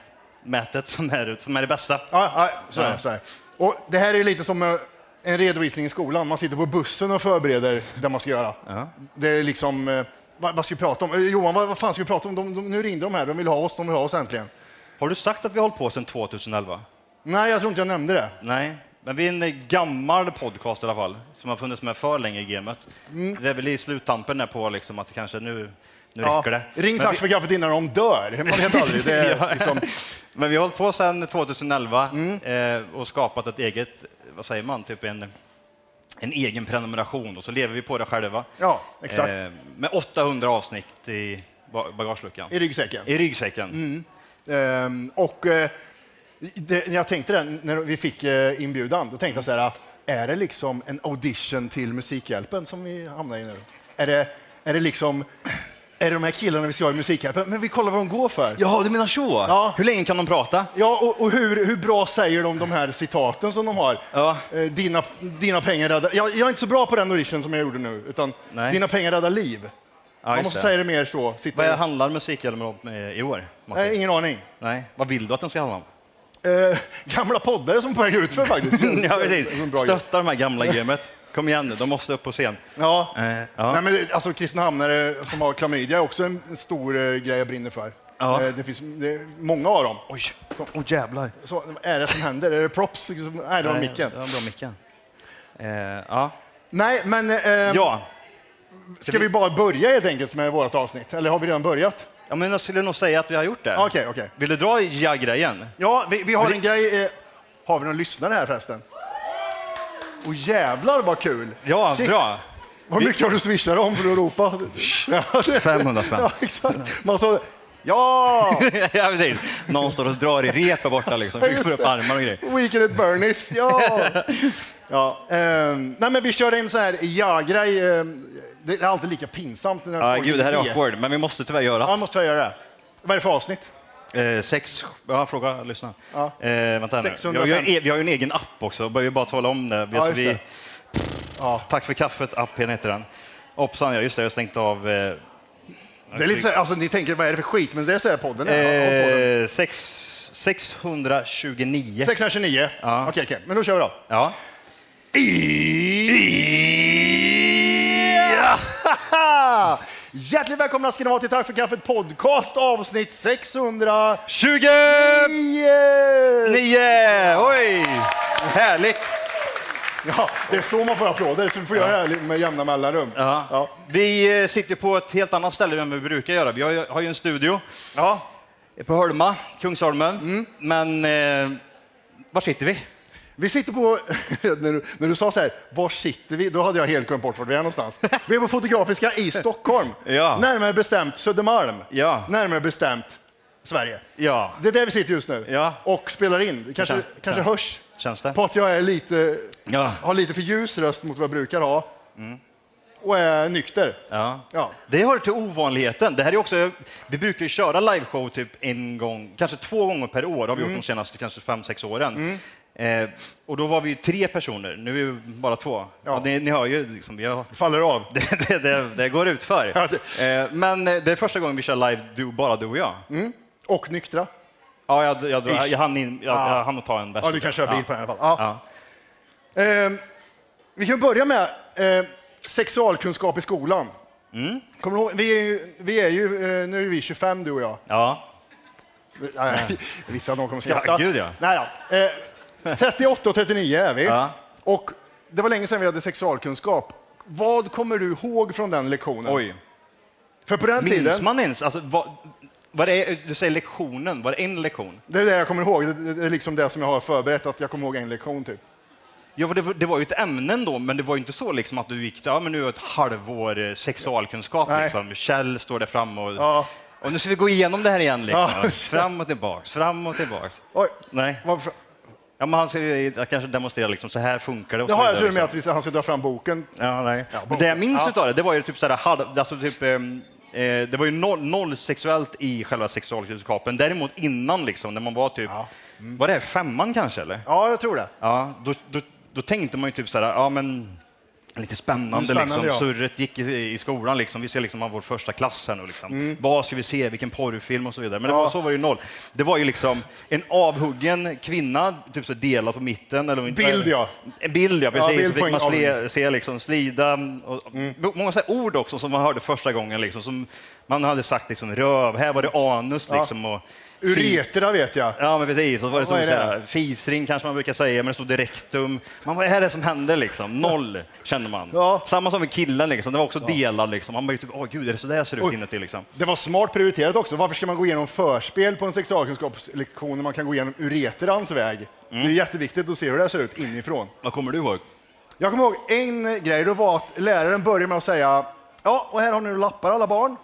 mätet som är, som är det bästa. Ja, ja, så är det, Ja. så är. Och det här är lite som eh, en redovisning i skolan. Man sitter på bussen och förbereder det man ska göra. Det är liksom, eh, vad, vad ska vi prata om? Eh, Johan, vad, vad fan ska vi prata om? De, de, nu ringde de här, de vill ha oss, de vill ha oss äntligen. Har du sagt att vi har hållit på sedan 2011? Nej, jag tror inte jag nämnde det. Nej, men vi är en gammal podcast i alla fall, som har funnits med för länge i gamet. Mm. Det är väl i sluttampen där på liksom att kanske nu, nu Ja, räcker det. Ring Tax för kaffet innan de dör. Man vet aldrig. Det är liksom, Men vi har hållit på sedan 2011 Mm. eh, och skapat ett eget, vad säger man, typ en, en egen prenumeration och så lever vi på det själva. Ja, exakt. Eh, med 800 avsnitt i ba- bagageluckan. I ryggsäcken. I ryggsäcken. Mm. Ehm, och eh, det, när jag tänkte det, när vi fick eh, inbjudan, då tänkte jag så här, är det liksom en audition till Musikhjälpen som vi hamnar i nu? Är det, är det liksom, är det de här killarna vi ska ha i Musikhjälpen? Men vi kollar vad de går för. Jaha, du menar så? Ja. Hur länge kan de prata? Ja, och, och hur, hur bra säger de de här citaten som de har? Ja. Eh, dina, dina pengar räddar... Jag, jag är inte så bra på den audition som jag gjorde nu, utan Nej. dina pengar räddar liv. Man just måste det. säga det mer så. Sitta Vad handlar Musikhjälpen om i år? Martin? Nej, ingen aning. Nej. Vad vill du att den ska handla om? Eh, gamla poddare som är på väg ut för faktiskt. ja, precis. Stötta de här gamla gamet. Kom igen nu, de måste upp på scen. Ja. Eh, ja. Nej, men, alltså, Kristinehamnare som har klamydia är också en, stor eh, grej jag brinner för. Ja. Eh, det finns det är många av dem. Oj, oh, jävlar. Så, vad är det som händer? Är det props? Nej, det var Nej, micken. Det var bra micken. Eh, ja. Nej, men eh, ja. ska vi bara börja helt enkelt med vårt avsnitt? Eller har vi redan börjat? ja, men jag skulle nog säga att vi har gjort det. Okej, okej. Vill du dra ja-grejen? Ja, vi, vi har en grej. Eh, har vi någon lyssnare här förresten? Och jävlar vad kul! Ja, Shit. bra. Vad mycket har du swishat om för att ropa? Ja, det- 500 spänn. Ja, exakt. Man står, ja! ja, precis. Någon står och drar i repet borta liksom. Ja, Fick upp armar och grejer. Weekend at Bernies, ja! ja ehm, nej, men vi kör en så här ja-grej. ehm, det är alltid lika pinsamt. När Ja, folk gud, det här är awkward, men vi måste tyvärr göra Ja, det. jag måste tyvärr göra det. Vad är det för avsnitt? Eh, sex, ja, fråga, lyssna. Ja. Eh, vänta här nu. 605. Vi har, ju en, vi har ju en egen app också, bör ju bara tala om det. Ja, just vi, Ja. Tack för kaffet, appen heter den. Hoppsan, ja, just det, jag har stängt av... Eh, Det är lite så här, alltså, ni tänker, vad är det för skit? Men det är så här podden är. Eh, sex, 629. 629? Ja. Okej, okej. Men då kör vi då. Ja. Ja! Hjärtligt välkomna ska ni vara till Tack för kaffet podcast avsnitt 600... 29! Nio! Oj! Härligt! Ja, det är så man får applåder, så vi får göra det här med jämna mellanrum. Ja. Ja. Vi eh, sitter på ett helt annat ställe än vi brukar göra. Vi har ju, har ju en studio Ja. på Holma, Kungsholmen. Mm. Men eh, var sitter vi? Vi sitter på, när du, när du sa så här, var sitter vi? Då hade jag helt glömt bort var vi är någonstans. Vi är på Fotografiska i Stockholm. Ja. Närmare bestämt Södermalm. Ja. Närmare bestämt Sverige. Ja. Det är där vi sitter just nu Ja. och spelar in. Det kanske, Kän- kanske hörs Känns det? på att jag är lite, Ja. har lite för ljus röst mot vad jag brukar ha. Och är nykter. Ja. Ja. Det hör till ovanligheten. Det här är också, vi brukar ju köra liveshow typ en gång, kanske två gånger per år har vi gjort de senaste kanske fem, sex åren. Eh, och då var vi ju tre personer, nu är vi bara två. Ja. ni, ni hör ju, liksom, har, Faller av. det, det, det, det går ut för. Ja, Eh, men eh, det är första gången vi kör live, du, bara du och jag. Och nyktra. Ja, jag, jag, jag, jag, hann in, jag, Ja. jag hann ta en bärs. Ja, du kan köra bil på den i alla fall. Ehm, vi kan börja med eh, sexualkunskap i skolan. Mm. Kommer ihåg? Vi är ju, vi är ju eh, nu är vi 25 du och jag. Ja. Jag visste att någon kommer skratta. Ja, gud, ja. Nej, ja. Eh, 38 och 39 är vi. Ja. Och det var länge sedan vi hade sexualkunskap. Vad kommer du ihåg från den lektionen? Oj. För på den Minns tiden, man ens? Alltså, vad, vad är, du säger lektionen, var det en lektion? det är det jag kommer ihåg. Det, det är liksom det som jag har förberett, att jag kommer ihåg en lektion typ. Ja, det, var- det var ju ett ämne då, men det var ju inte så liksom att du gick, ja men nu är ett halvår eh, sexualkunskap Nej. liksom. Kjell står där framme och Ja. Och nu ska vi gå igenom det här igen. Liksom. Ja. Fram och tillbaks, fram och tillbaks. Oj, Nej. varför? Ja, men han ska kanske demonstrera liksom, så här funkar det. Och Det så har jag och med liksom. att han ska dra fram boken. Ja, nej. Ja, Men det jag minns ja. utav det, det var ju typ sådär, halv- alltså typ, ehm, eh, det var ju noll, noll sexuellt i själva sexualkunskapen. Däremot innan, liksom, när man var typ, var det femman kanske? Eller? Ja, jag tror det. Ja, då, då, då tänkte man ju typ sådär, ja men lite spännande, Spännande, liksom. ja. Surret gick i, i skolan, liksom. vi ska liksom ha vår första klass här nu. Liksom. Mm. Vad ska vi se, vilken porrfilm och så vidare. Men det Ja. var, så var det ju noll. Det var ju liksom en avhuggen kvinna, typ så delat på mitten. Eller, Bild, ja. En bild, ja. Ja, Precis. bild så på fick man en se, liksom, slida, och, många så ord också som man hörde första gången. Liksom, som man hade sagt liksom, röv, här var det anus. Ja. Liksom, och, Uretera vet jag. Ja, men precis. Och så var det stod så här, fisring kanske man brukar säga, men det stod direktum. Man, vad är det som händer liksom? Noll, kände man. Ja. Samma som med killen, liksom. det var också delad. Liksom. Man bara, typ, åh gud, är det så där ser ut inuti? Liksom. Det var smart prioriterat också. Varför ska man gå igenom förspel på en sexualkunskapslektion när man kan gå igenom ureterans väg? Det är jätteviktigt att se hur det ser ut inifrån. Vad kommer du ihåg? Jag kommer ihåg en grej, det var att läraren började med att säga Ja, och här har ni lappar alla barn.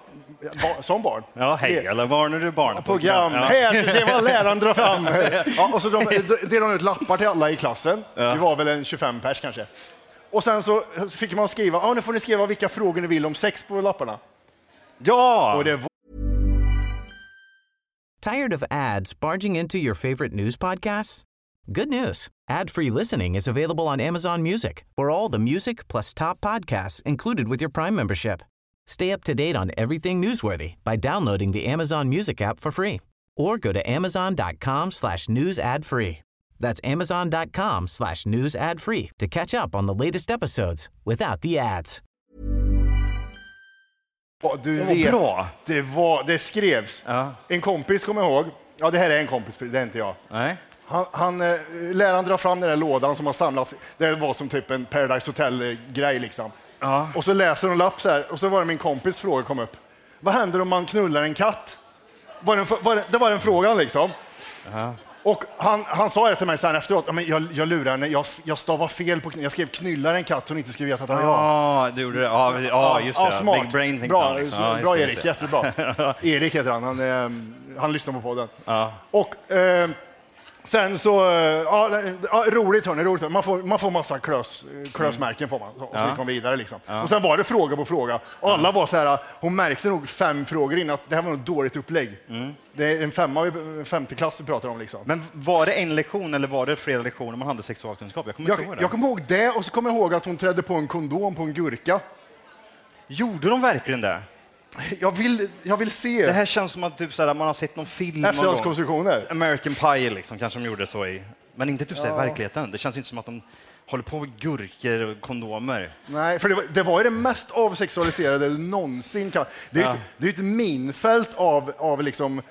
Ba- Som barn. Ja, hej, alla barn är du barn. Program. Ja. Här ska vi se vad läraren drar fram. Ja, och så de- delade de ut lappar till alla i klassen. Ja. Vi var väl en 25 pers kanske. Och sen så fick man skriva, ja nu får ni skriva vilka frågor ni vill om sex på lapparna. Ja! Och det var Tired of ads barging into your favorite news podcasts? Good news. Ad-free listening is available on Amazon Music for all the music plus top podcasts included with your Prime membership. Stay up to date on everything newsworthy by downloading the Amazon Music app for free or go to amazon.com slash news ad free. That's amazon.com slash news ad free to catch up on the latest episodes without the ads. Ja, Du Det var vet, bra. Det, var, det skrevs. Ja. En kompis kommer ihåg. Ja, det här är en kompis, det är inte jag. Nej. Han, han, eh, läraren drar fram den där lådan som har samlats. Det var som typ en Paradise Hotel-grej liksom. Ja. Och så läser hon lapp så här och så var det min kompis fråga kom upp. Vad händer om man knullar en katt? Var det, var det, det var den frågan liksom. Och han, han sa det till mig sen efteråt. "Ja, Men jag, jag lurar henne, jag, jag stavar fel på Jag skrev knullar en katt så hon inte skulle veta att det var jag. Ja, du gjorde det. Ja, ja just det. Ja, smart. Big brain tänkte bra, han. Liksom. Ja, bra Erik, jättebra. Erik heter han, han, eh, han lyssnar på podden. Ja. Och eh, sen så, eh, ja, roligt hörni, roligt. Man får, man får massa klös, klösmärken får man. Så, och så gick man vidare liksom. Och sen var det fråga på fråga. Och alla var så här, hon märkte nog fem frågor in att det här var ett dåligt upplägg. Det är en femma, en femte klass vi pratar om liksom. Men var det en lektion eller var det flera lektioner man hade sexualkunskap? Jag kommer inte ihåg Jag, det. jag kommer ihåg det och så kommer jag ihåg att hon trädde på en kondom på en gurka. Gjorde de verkligen det? Jag vill, jag vill se Det här känns som att typ, såhär, man har sett någon film efterhandskonstruktioner. American Pie liksom, kanske de gjorde så i. Men inte typ så här, i verkligheten. Det känns inte som att de håller på med gurkor och kondomer. Nej, för det var, det var ju det mest avsexualiserade du någonsin kan. Det är ju Ja. ett, är ett minfält av, av liksom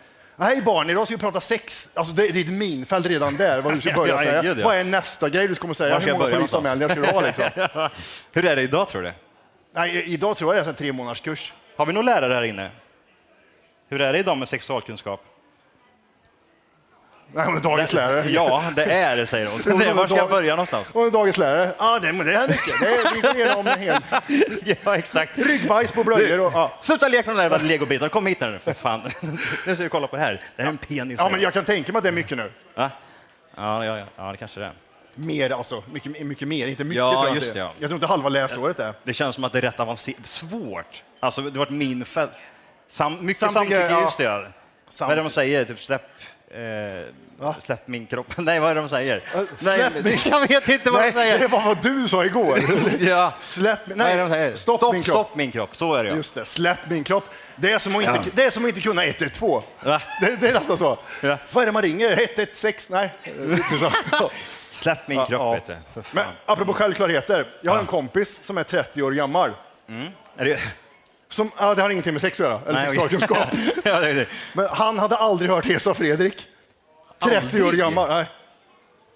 Hej barn, idag ska vi prata sex. Alltså det, det är ett minfält redan där, vad du ska börja Ja, säga. gud, ja. Vad är nästa grej du kommer säga? Hur många polisanmälningar ska du ha? Liksom? Hur är det idag tror du? Nej, idag tror jag det är en tre månaders kurs. Har vi någon lärare här inne? Hur är det idag med sexualkunskap? Nej, är dagens lärare. Ja, det är det säger hon. Det var ska jag börja någonstans? Hon är dagens lärare. Ja, det, men det är mycket. Det vi går igenom en hel Ja, exakt. ryggbajs på blöjor och... Ja. Sluta leka med de där legobitarna. Kom hit här nu, för fan. Nu ska vi kolla på det här. Det här är en penis. ja, men jag kan tänka mig att det är mycket nu. Ja, ja, ja, ja, det kanske det är. Mer alltså, mycket, mycket mer. Inte mycket Ja, tror jag just det, ja. Jag tror inte halva läsåret är. Det känns som att det är rätt avancerat. Svårt. Alltså, det var ett minfält. Sam, mycket Samtycke, ja. just det. ja. Vad är det de säger? Typ släpp... Eh, släpp min kropp. Nej, vad är det de säger? släpp Nej, min- Jag vet inte vad de Nej, säger. det var vad du sa igår. Ja. Släpp de Nej, säger? stopp, stopp, min kropp. stopp min kropp. Så är det ja. Just det, släpp min kropp. Det är som att inte, det är som att inte kunna 112. Va? Det, det är nästan så. Ja. Vad är det man ringer? 116? Nej. Släpp min kropp, ja. vet du. Men apropå självklarheter. Jag har en kompis som är 30 år gammal. Är det... Som, ja, det har ingenting med sex att göra, eller sexualkunskap. ja, det det. Men han hade aldrig hört Hesa Fredrik. 30 år Aldrig? gammal. Nej.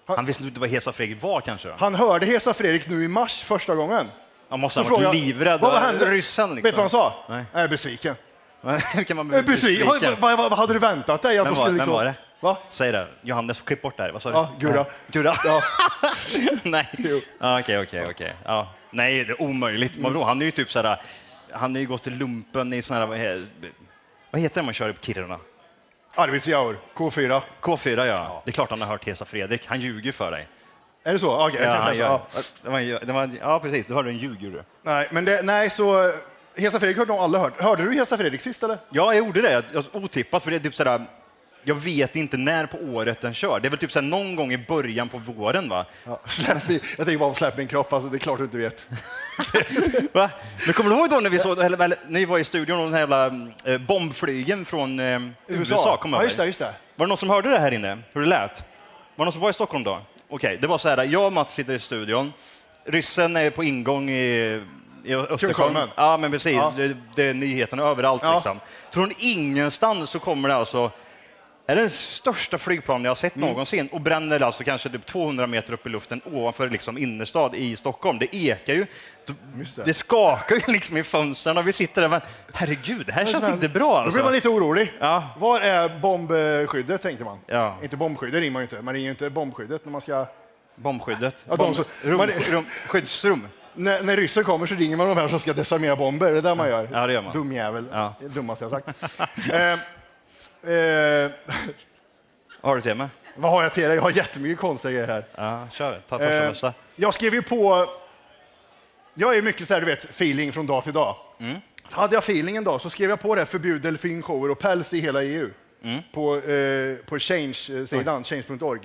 Han visste inte vad Hesa Fredrik var kanske? Då? Han hörde Hesa Fredrik nu i mars första gången. Han måste ha varit livrädd. Vad, vad hände? Ryssen liksom. Vet du vad han sa? Nej. Jag är besviken. Hur kan man bli besviken. besviken? Vad, vad, vad hade du väntat dig? Att Vem var, skulle vem liksom- var det? Va? Säg det. Johannes, klipp bort det här. Vad sa du? Ja, Gurra. Gurra? Ja. Nej. Ja, Okej, okej, okej. Ja. Nej, det är omöjligt. Vadå, han är ju typ såhär, han har ju gått i lumpen i såna här, vad he- Vad heter det man kör upp Kiruna? Arvidsjaur, K4. K4 ja. Det är klart han har hört Hesa Fredrik. Han ljuger för dig. Är det så? Okej, Ja, han gör. ja. Det var, det var, ja, precis. Du hörde en ljuger du. Nej, men det, nej, så eh, Hesa Fredrik har nog alla hört. Hörde du Hesa Fredrik sist eller? Ja, jag gjorde det. Jag, otippat, för det är typ sådär, jag vet inte när på året den kör. Det är väl typ såhär någon gång i början på våren, va? Ja, jag tänker bara på släpp min kropp, alltså, det är klart du inte vet. va? Men kommer du ihåg då när vi såg, eller, eller, vi var i studion och den här jävla eh, bombflygen från eh, USA, USA. kom Ja, just det, just det. Var det någon som hörde det här inne? Hur det lät? Var det någon som var i Stockholm då? Okej, det var så här, jag och Mats sitter i studion. Ryssen är på ingång i, i Östersjön. Ja, men precis. Ja. Det, det är nyheterna överallt. Ja. Liksom. Från ingenstans så kommer det alltså är den största flygplanen jag har sett Mm. någonsin och bränner alltså kanske typ 200 meter upp i luften ovanför liksom innerstad i Stockholm. Det ekar ju. Det. det. skakar ju liksom i fönstren och vi sitter där men herregud, det här känns inte bra Då alltså. blir man lite orolig. Ja. Var är bombskyddet, tänkte man. Ja. Inte bombskyddet ringer man ju inte. Man ringer ju inte bombskyddet när man ska... Bombskyddet. Ja, Bomb, rum, man- rum, skyddsrum. När, när ryssen kommer så ringer man de här som ska desarmera bomber. Det är det man gör. Ja, det gör man. Dum jävel. Ja. Dummaste jag sagt. eh, eh, har du till mig? vad har jag till dig? Jag har jättemycket konstiga grejer här. Ja, kör. Ta första Eh, bästa. jag skrev ju på... Jag är mycket så här, du vet, feeling från dag till dag. Mm. Hade jag feeling en dag så skrev jag på det här förbjud delfinshower och päls i hela EU. Mm. På, eh, på change-sidan, change.org.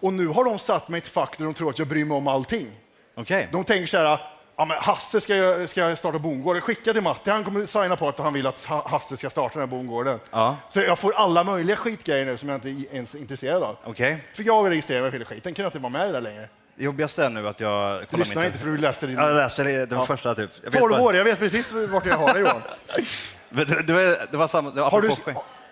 Och nu har de satt mig i ett fack där de tror att jag bryr mig om allting. Okej. De tänker så här, ja, men Hasse ska, ska starta bondgård. Skicka till Matti, han kommer signa på att han vill att Ha- Hasse ska starta den här bondgården. Ja. Så jag får alla möjliga skitgrejer nu som jag inte ens är intresserad av. Okej. Fick jag registrera mig för hela skiten, kunde jag inte vara med i det där längre. Det jobbigaste är nu att jag... Du lyssnar mitt- inte för du läste din... Ja, jag läste det, det var Ja. första typ. Jag vet 12 bara- år, jag vet precis vart jag har dig Johan. Det, det, var, det var samma... Det var Har du,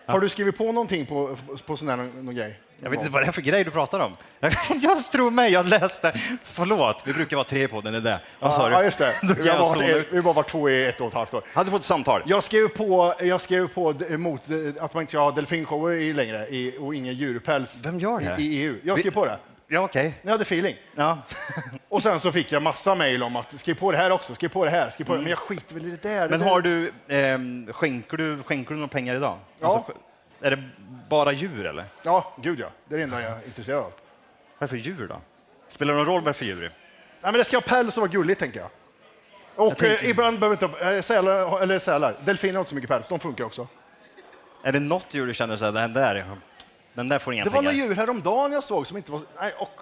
har du skrivit på någonting på, på sån här någon, någon grej? Jag vet inte vad det är för grej du pratar om. Jag tror mig, jag läste. Förlåt, vi brukar vara tre på den, är det Vad sa du? Ja, just det. Vi har, varit, vi har varit två i ett och ett halvt år. Hade fått ett samtal. Jag skrev på, jag skrev på mot eh, att man inte ska ha delfinshower längre i, och ingen djurpäls Vem gör det? i, EU. Jag skrev Vi- på det. Ja, okej. Jag hade feeling. Ja. Och sen så fick jag massa mejl om att skriv på det här också, skriv på det här, skriv på det. Men jag skiter väl i det där. Mm. Men det har du, ehm, skänker du, skänker du några pengar idag? Ja. är det bara djur eller? Ja, gud ja. Det är det enda jag är intresserad av. Vad är det för djur då? Spelar det någon roll vad det är för djur? Nej, men det ska ha päls och vara gulligt, tänker jag. Och Jag tänker- eh, ibland behöver inte eh, sälar, eller sälar. Delfiner har inte så mycket päls, de funkar också. Är det något djur du känner så här, den där, den där får inga Det var pengar? några djur häromdagen jag såg som inte var... Nej, och...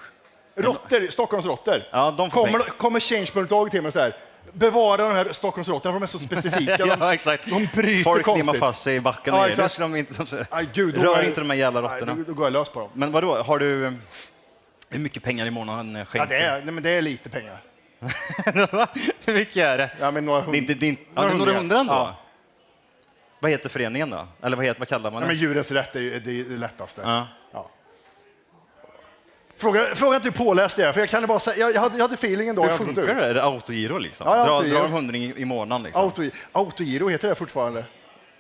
Råttor, Stockholmsråttor. Ja, de får kommer, pengar. kommer Change.org till mig så här. Bevara de här Stockholmsråttorna, för de är så specifika. De, ja, exakt. de bryter Folk konstigt. fast sig i backen. Ja, Ja, exakt. de inte, de, Aj, gud, rör är- inte de här jävla råttorna. då, går jag lös på dem. Men vadå, har du... Hur mycket pengar i månaden Ja, skänker det, är, nej, men det är lite pengar. Hur mycket är det? Ja, men några Det är hundra. inte, det är inte, ja, det några hundra ändå? Ja. Vad heter föreningen då? Eller vad, heter, vad kallar man det? men djurens rätt det, är det lättaste. Ja. Fråga, fråga inte hur påläst jag är, för jag kan bara säga, jag, jag, hade, jag hade feelingen då. Hur funkar det? Är det autogiro liksom? Ja, dra, autogiro. dra en hundring i, i månaden liksom? Auto, autogiro heter det fortfarande.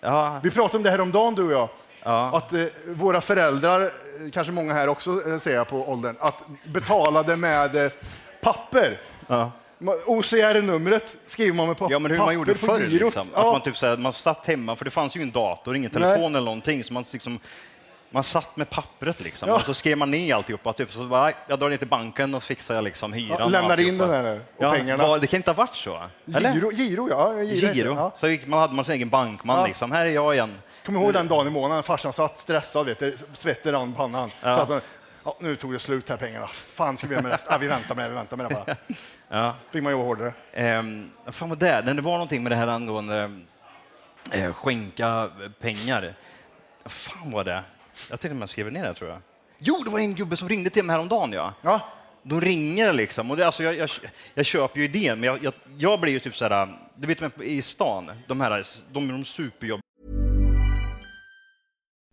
ja. Vi pratade om det här om dagen du och jag. Ja. Att eh, våra föräldrar, eh, kanske många här också eh, ser jag på åldern, att betalade med eh, papper. Ja. OCR-numret skriver man med pa- Ja, men hur papper man gjorde förr. Liksom. Att man, typ, såhär, man satt hemma, för det fanns ju ingen dator, ingen Nej. telefon eller någonting. Så man, liksom, man satt med pappret liksom. Ja. och så skrev man ner alltihopa. Typ, så bara, "Nej, jag drar ner till banken och fixar liksom hyran. Ja, lämnar in alltihopa." den här nu, och ja, pengarna. Var, det kan inte ha varit så? Eller? Giro, giro, ja. Giro. Giro. Ja. Så man hade man sin egen bankman. Ja. Liksom. Här är jag igen. Kommer ihåg den dagen i månaden, farsan satt stressad, vet du, svetten rann pannan. Ja. Så att han, ja, nu tog det slut här pengarna. Fan ska vi göra med resten? Ja, vi väntar med det, vi väntar med det bara. Ja. Fick man jobba hårdare. Um, fan vad det. Det var någonting med det här angående eh, skänka pengar. Vad fan var det? Jag tänkte om jag skrev ner det tror jag. Jo, det var en gubbe som ringde till mig häromdagen. Ja. Ja. De ringer liksom. Och det, alltså, jag, jag, jag köper ju idén, men jag, jag, jag blir ju typ sådär, du vet men i stan, de här, de är de superjobbiga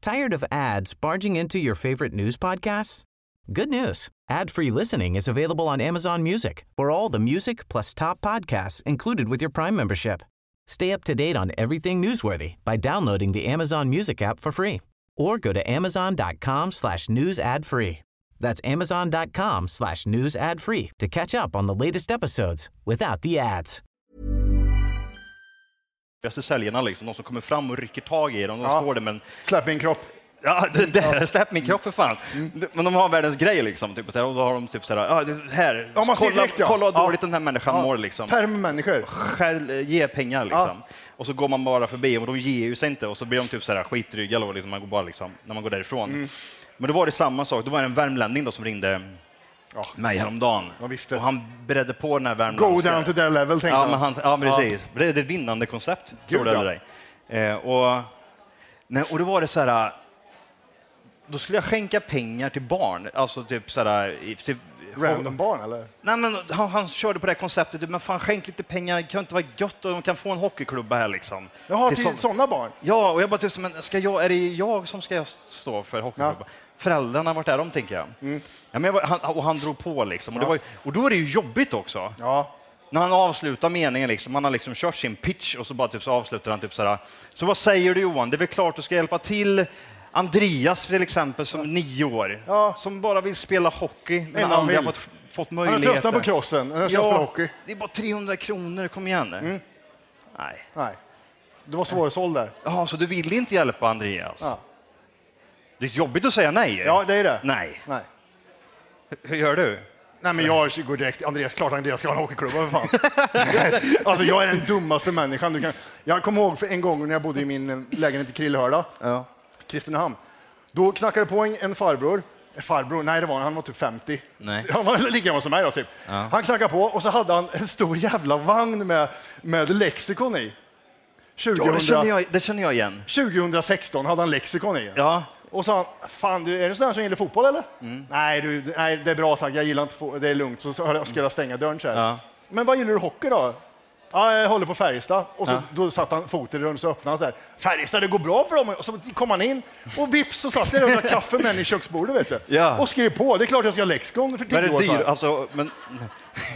Tired of ads barging into your favorite news podcasts? Good news. Ad-free listening is available on Amazon Music for all the music plus top podcasts included with your Prime membership. Stay up to date on everything newsworthy by downloading the Amazon Music app for free or go to amazon.com slash news ad free. That's amazon.com slash news ad free to catch up on the latest episodes without the ads. roligaste säljarna, liksom, de som kommer fram och rycker tag i dem. De Ja. står där med en Släpp min kropp. Ja, det, det, släpp min kropp för fan. Men de har världens grej liksom. Typ, och så här, och då har de typ såhär, ah, det här, Ja, kolla, direkt, ja. kolla vad Ja. dåligt den här människan Ja. mår liksom. Perm-människor. Själv, eh, ge pengar liksom. Och så går man bara förbi och de ger ju sig inte och så blir de typ såhär skitdryga då, liksom, man går bara liksom, när man går därifrån. Mm. Men då var det samma sak, då var det en värmlänning då som ringde mig häromdagen. Och han beredde på den här Go värmländska... down to their level, tänkte ja, han. men han. Ja, precis. Det är ett vinnande koncept, tror Gud, eller ej. Eh, och, nej, och då var det så här... Då skulle jag skänka pengar till barn, alltså typ så här... i- Typ, Random barn, eller? Nej, men han, han körde på det här konceptet, men fan skänk lite pengar, kan inte vara gött och de kan få en hockeyklubba här liksom. Jaha, till sån- sådana barn? Ja, och jag bara typ, men ska jag, är det jag som ska stå för hockeyklubba? Föräldrarna, vart är de tänker jag? Ja, men jag han, och han drog på liksom. Och, det Mm. Ja. var, och då är det ju jobbigt också. Ja. När han avslutar meningen, liksom, han har liksom kört sin pitch och så bara typ, så avslutar han typ så här. Så vad säger du Johan? Det är väl klart du ska hjälpa till Andreas till exempel som nio år, som bara vill spela hockey men han aldrig har fått, fått Han möjligheter. tröttnat på crossen, han ska ja, spela hockey. Mm. Det är bara 300 kronor, kom igen. Nej. Nej. Du var svårsåld där. Jaha, så du vill inte hjälpa Andreas? Ja. Det är jobbigt att säga nej. Ja, det är det. Nej. Nej. Hur gör du? Nej, men jag går direkt. Andreas, klart Andreas ska ha en hockeyklubba, för fan. alltså, jag är den dummaste människan du kan... Jag kommer ihåg för en gång när jag bodde i min eh, lägenhet i Krillhörda, Kristinehamn. Då knackade det på en, en farbror. Farbror? Nej, det var han. Han var typ 50. Nej. Han var lika gammal som mig då, typ. Ja. Han knackade på och så hade han en stor jävla vagn med, med lexikon i. 2000, Ja, det, känner jag, det känner jag igen. 2016 hade han lexikon i. Ja. Och sa han, fan du, är du sån här som gillar fotboll eller? Mm. Nej, du, nej, det är bra sagt, jag gillar inte fo- det är lugnt. Så så ska jag stänga dörren så här. Ja. Men vad gillar du hockey då? Ja, jag håller på Färjestad. Och så, Ja. då satte han foten i dörren så öppnade han så här. Färjestad, det går bra för dem. Och så kom han in och vips så satt jag där och kaffe med i köksbordet vet du. Ja. Och skrev på. Det är klart jag ska ha lexikon för Men är 10 det år dyr? Alltså, men...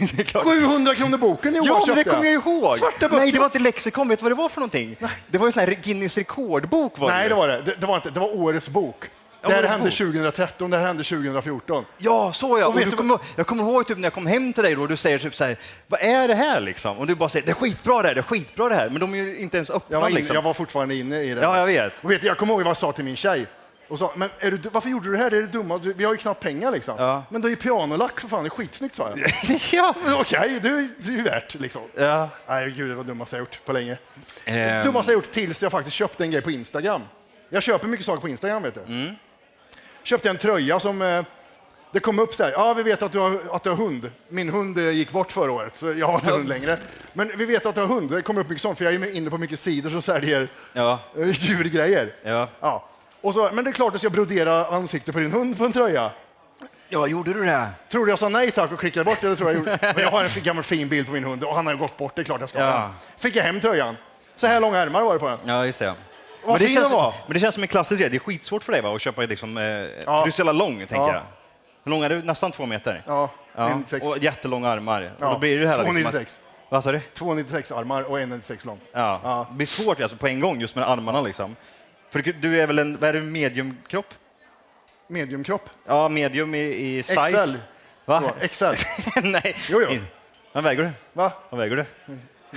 det är klart. 700 kronor boken Johan Ja, men det kommer jag ihåg. Svarta böcker. Nej, det var inte lexikon. Vet du vad det var för någonting? Det var ju sån här Guinness rekordbok. Var Nej, det det var det. det. Det var, inte, det var årets bok. Det här hände bok. 2013, det här hände 2014. Ja, så ja. Och Och du du kommer, jag kommer ihåg typ när jag kom hem till dig då, och du säger typ så här, vad är det här liksom? Och du bara säger, det är skitbra det här, det är skitbra det här. Men de är ju inte ens öppna Jag var, inne, liksom. jag var fortfarande inne i det. Ja, jag vet. Och vet du, jag kommer ihåg vad jag sa till min tjej. Och sa, men är du, varför gjorde du det här? Det är det dumma. Du, vi har ju knappt pengar liksom. Ja. Men det är ju pianolack för fan, det är skitsnyggt sa jag. ja. Okej, det, är- det är ju värt liksom. Ja. Nej, gud, det var det dummaste jag gjort på länge. Ehm. Dummaste jag gjort tills jag faktiskt köpte en grej på Instagram. Jag köper mycket saker på Instagram, vet du. Mm. Köpte en tröja som... Eh, det kom upp så här, ja vi vet att du, har, att du har hund. Min hund eh, gick bort förra året, så jag har inte hund längre. Men vi vet att du har hund. Det kommer upp mycket sånt, för jag är inne på mycket sidor som säljer Ja. eh, djurgrejer. Ja. Ja. Och så, men det är klart att jag ska brodera ansiktet på din hund på en tröja. Ja, gjorde du det? Tror du jag sa nej tack och klickade bort det? tror jag gjorde. Men jag har en fin- gammal fin bild på min hund och han har ju gått bort, det är klart jag ska ha Ja. den. Fick jag hem tröjan. Så här långa ärmar var det på den. Ja, just det. Vad Men det, fin känns, den var. men det känns som en klassisk grej. Det är skitsvårt för dig va, att köpa liksom, eh, för du är så jävla lång, tänker Ja. jag. Hur lång är du? Nästan två meter? Ja, 1,96. Och jättelånga armar. Och Ja, då blir det här liksom 2,96. att- Vad sa du? 2,96 armar och 1,96 lång. Ja. Det blir svårt alltså, på en gång just med armarna. Liksom. För du- du är väl en vad är du, mediumkropp? Mediumkropp. Ja, medium i, i size. XL. Va? Ja, XL. Nej. Jo, jo. Vad väger du? Va? Vad väger du?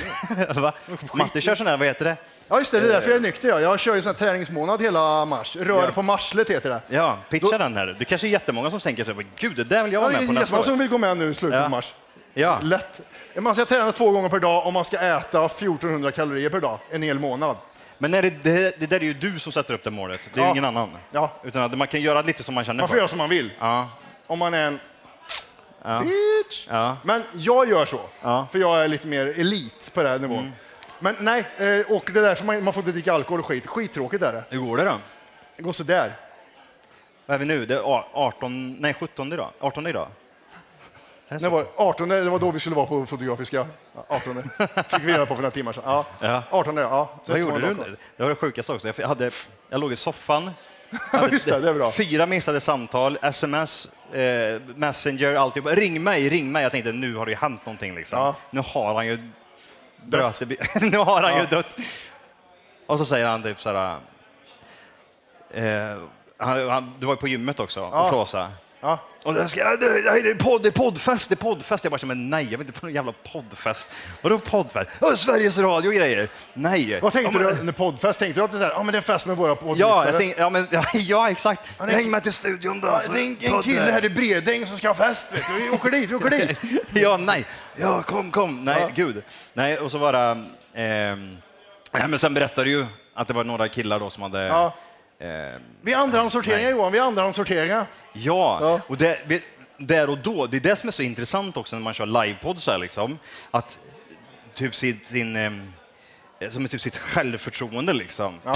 Va? Matte kör sån här, vad heter det? Ja, just det. Det är därför jag är nykter. Ja. Jag kör ju sån här träningsmånad hela mars. Rör Ja. på marslet heter det. Ja, pitcha den här. Det kanske är jättemånga som tänker så här, gud, det där vill jag Ja, vara det är med på nästa jättemånga år. som vill gå med nu i slutet Ja. av mars. Ja. Lätt. Man ska träna två gånger per dag och man ska äta 1400 kalorier per dag en hel månad. Men är det, det, det där är ju du som sätter upp det målet. Det är Ja. ingen annan. Ja. Utan att man kan göra lite som man känner Man får för. göra som man vill. Ja. Om man är en Ja. bitch. Ja. Men jag gör så, Ja. för jag är lite mer elit på den här nivån. Mm. Men nej, eh, och det är därför man, man får inte dricka alkohol och skit. Skittråkigt är det. Hur går det då? Det går sådär. Vad är vi nu? Det är a- 18, nej 17 idag. 18 idag. Det var 18, det var då vi skulle vara på Fotografiska. Ja, 18. Fick vi reda på för några timmar sedan. Ja. Ja. 18, ja. Så Vad gjorde du? kvar. Det var det sjukaste också. Jag, hade, jag låg i soffan. Just det, det. Fyra missade samtal, sms, eh, messenger, alltihop. Ring mig, ring mig. Jag tänkte nu har det ju hänt någonting. Liksom. Ja. Nu har han ju dött. nu har han ju Ja. dött. Och så säger han typ så här... Eh, han, han, du var ju på gymmet också Ja. och flåsa. Ja. Och det ska, nej, det är podd, det är poddfest, det är poddfest. Jag bara, men nej, jag vill inte på någon jävla poddfest. Vadå poddfest? Ja, Sveriges Radio och grejer. Nej. Vad tänkte ja, du när poddfest? Tänkte du att det är ja men det en fest med våra Ja, poddlyssnare? jag tänkte, ja, men, ja, ja, exakt. Ja, det är- Häng med till studion då. Ja, det är en, en kille här i Bredäng som ska ha fest. Vet du. Vi åker dit, vi åker dit. ja, nej. Ja, kom, kom. Nej, gud. Nej, och så var det... ja, men sen berättade du ju att det var några killar då som hade... Ja. Ehm, Vi andrahandssorteringar Johan, vi andrahandssorteringar. Ja, och det, vi- där och då, det är det som är så intressant också när man kör livepodd så här liksom, att typ sin, sin ehm, som är typ sitt självförtroende liksom. Ja.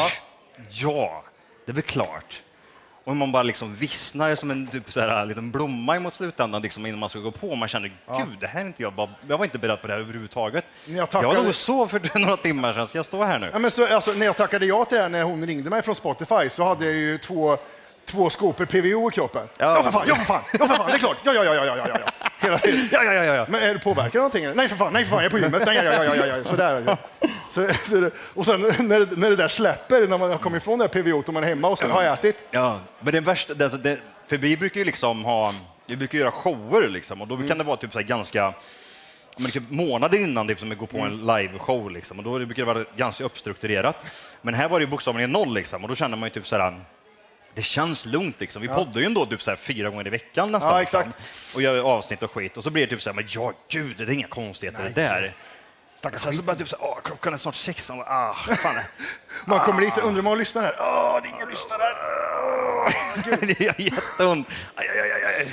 Ja, det är väl klart. Och man bara liksom vissnar som en typ så här, liten blomma mot slutändan liksom, innan man ska gå på. Man känner, gud, det här är inte jag. Bara, jag var inte beredd på det här överhuvudtaget. Jag Jag tackar- låg och sov för några timmar sedan. Ska jag stå här nu? Ja, men så, alltså, när jag tackade ja till det här när hon ringde mig från Spotify så hade jag ju två, två skopor PVO i kroppen. Ja. Ja. för fan, ja för fan, ja för fan, det är klart. Ja, ja, ja, ja, ja, ja, ja. Hela tiden. Ja, ja, ja, ja. Men är du påverkad av någonting? Nej för fan, nej för fan, jag är på gymmet. Nej, ja, ja, ja, ja, ja. Sådär. Så, och sen när, när det där släpper, när man har kommit ifrån det här PVO och man är hemma och så har ätit. Ja, men det värsta, det, det, för vi brukar ju liksom ha, vi brukar göra shower liksom och då kan det vara typ så här ganska, men typ månader innan typ, som vi går på en liveshow liksom och då brukar det vara ganska uppstrukturerat. Men här var det ju bokstavligen noll liksom och då känner man ju typ så här, det känns lugnt liksom. Vi poddar ju ändå typ så här fyra gånger i veckan nästan. Ja, liksom. exakt. Och gör avsnitt och skit och så blir det typ så här, men ja gud, det är inga konstigheter det där. Stackars Sen så bara typ så här, klockan är snart sex, och, ah, fan. Man kommer dit och undrar om man lyssnar här. Åh, det är ingen lyssnare. det gör jätteont.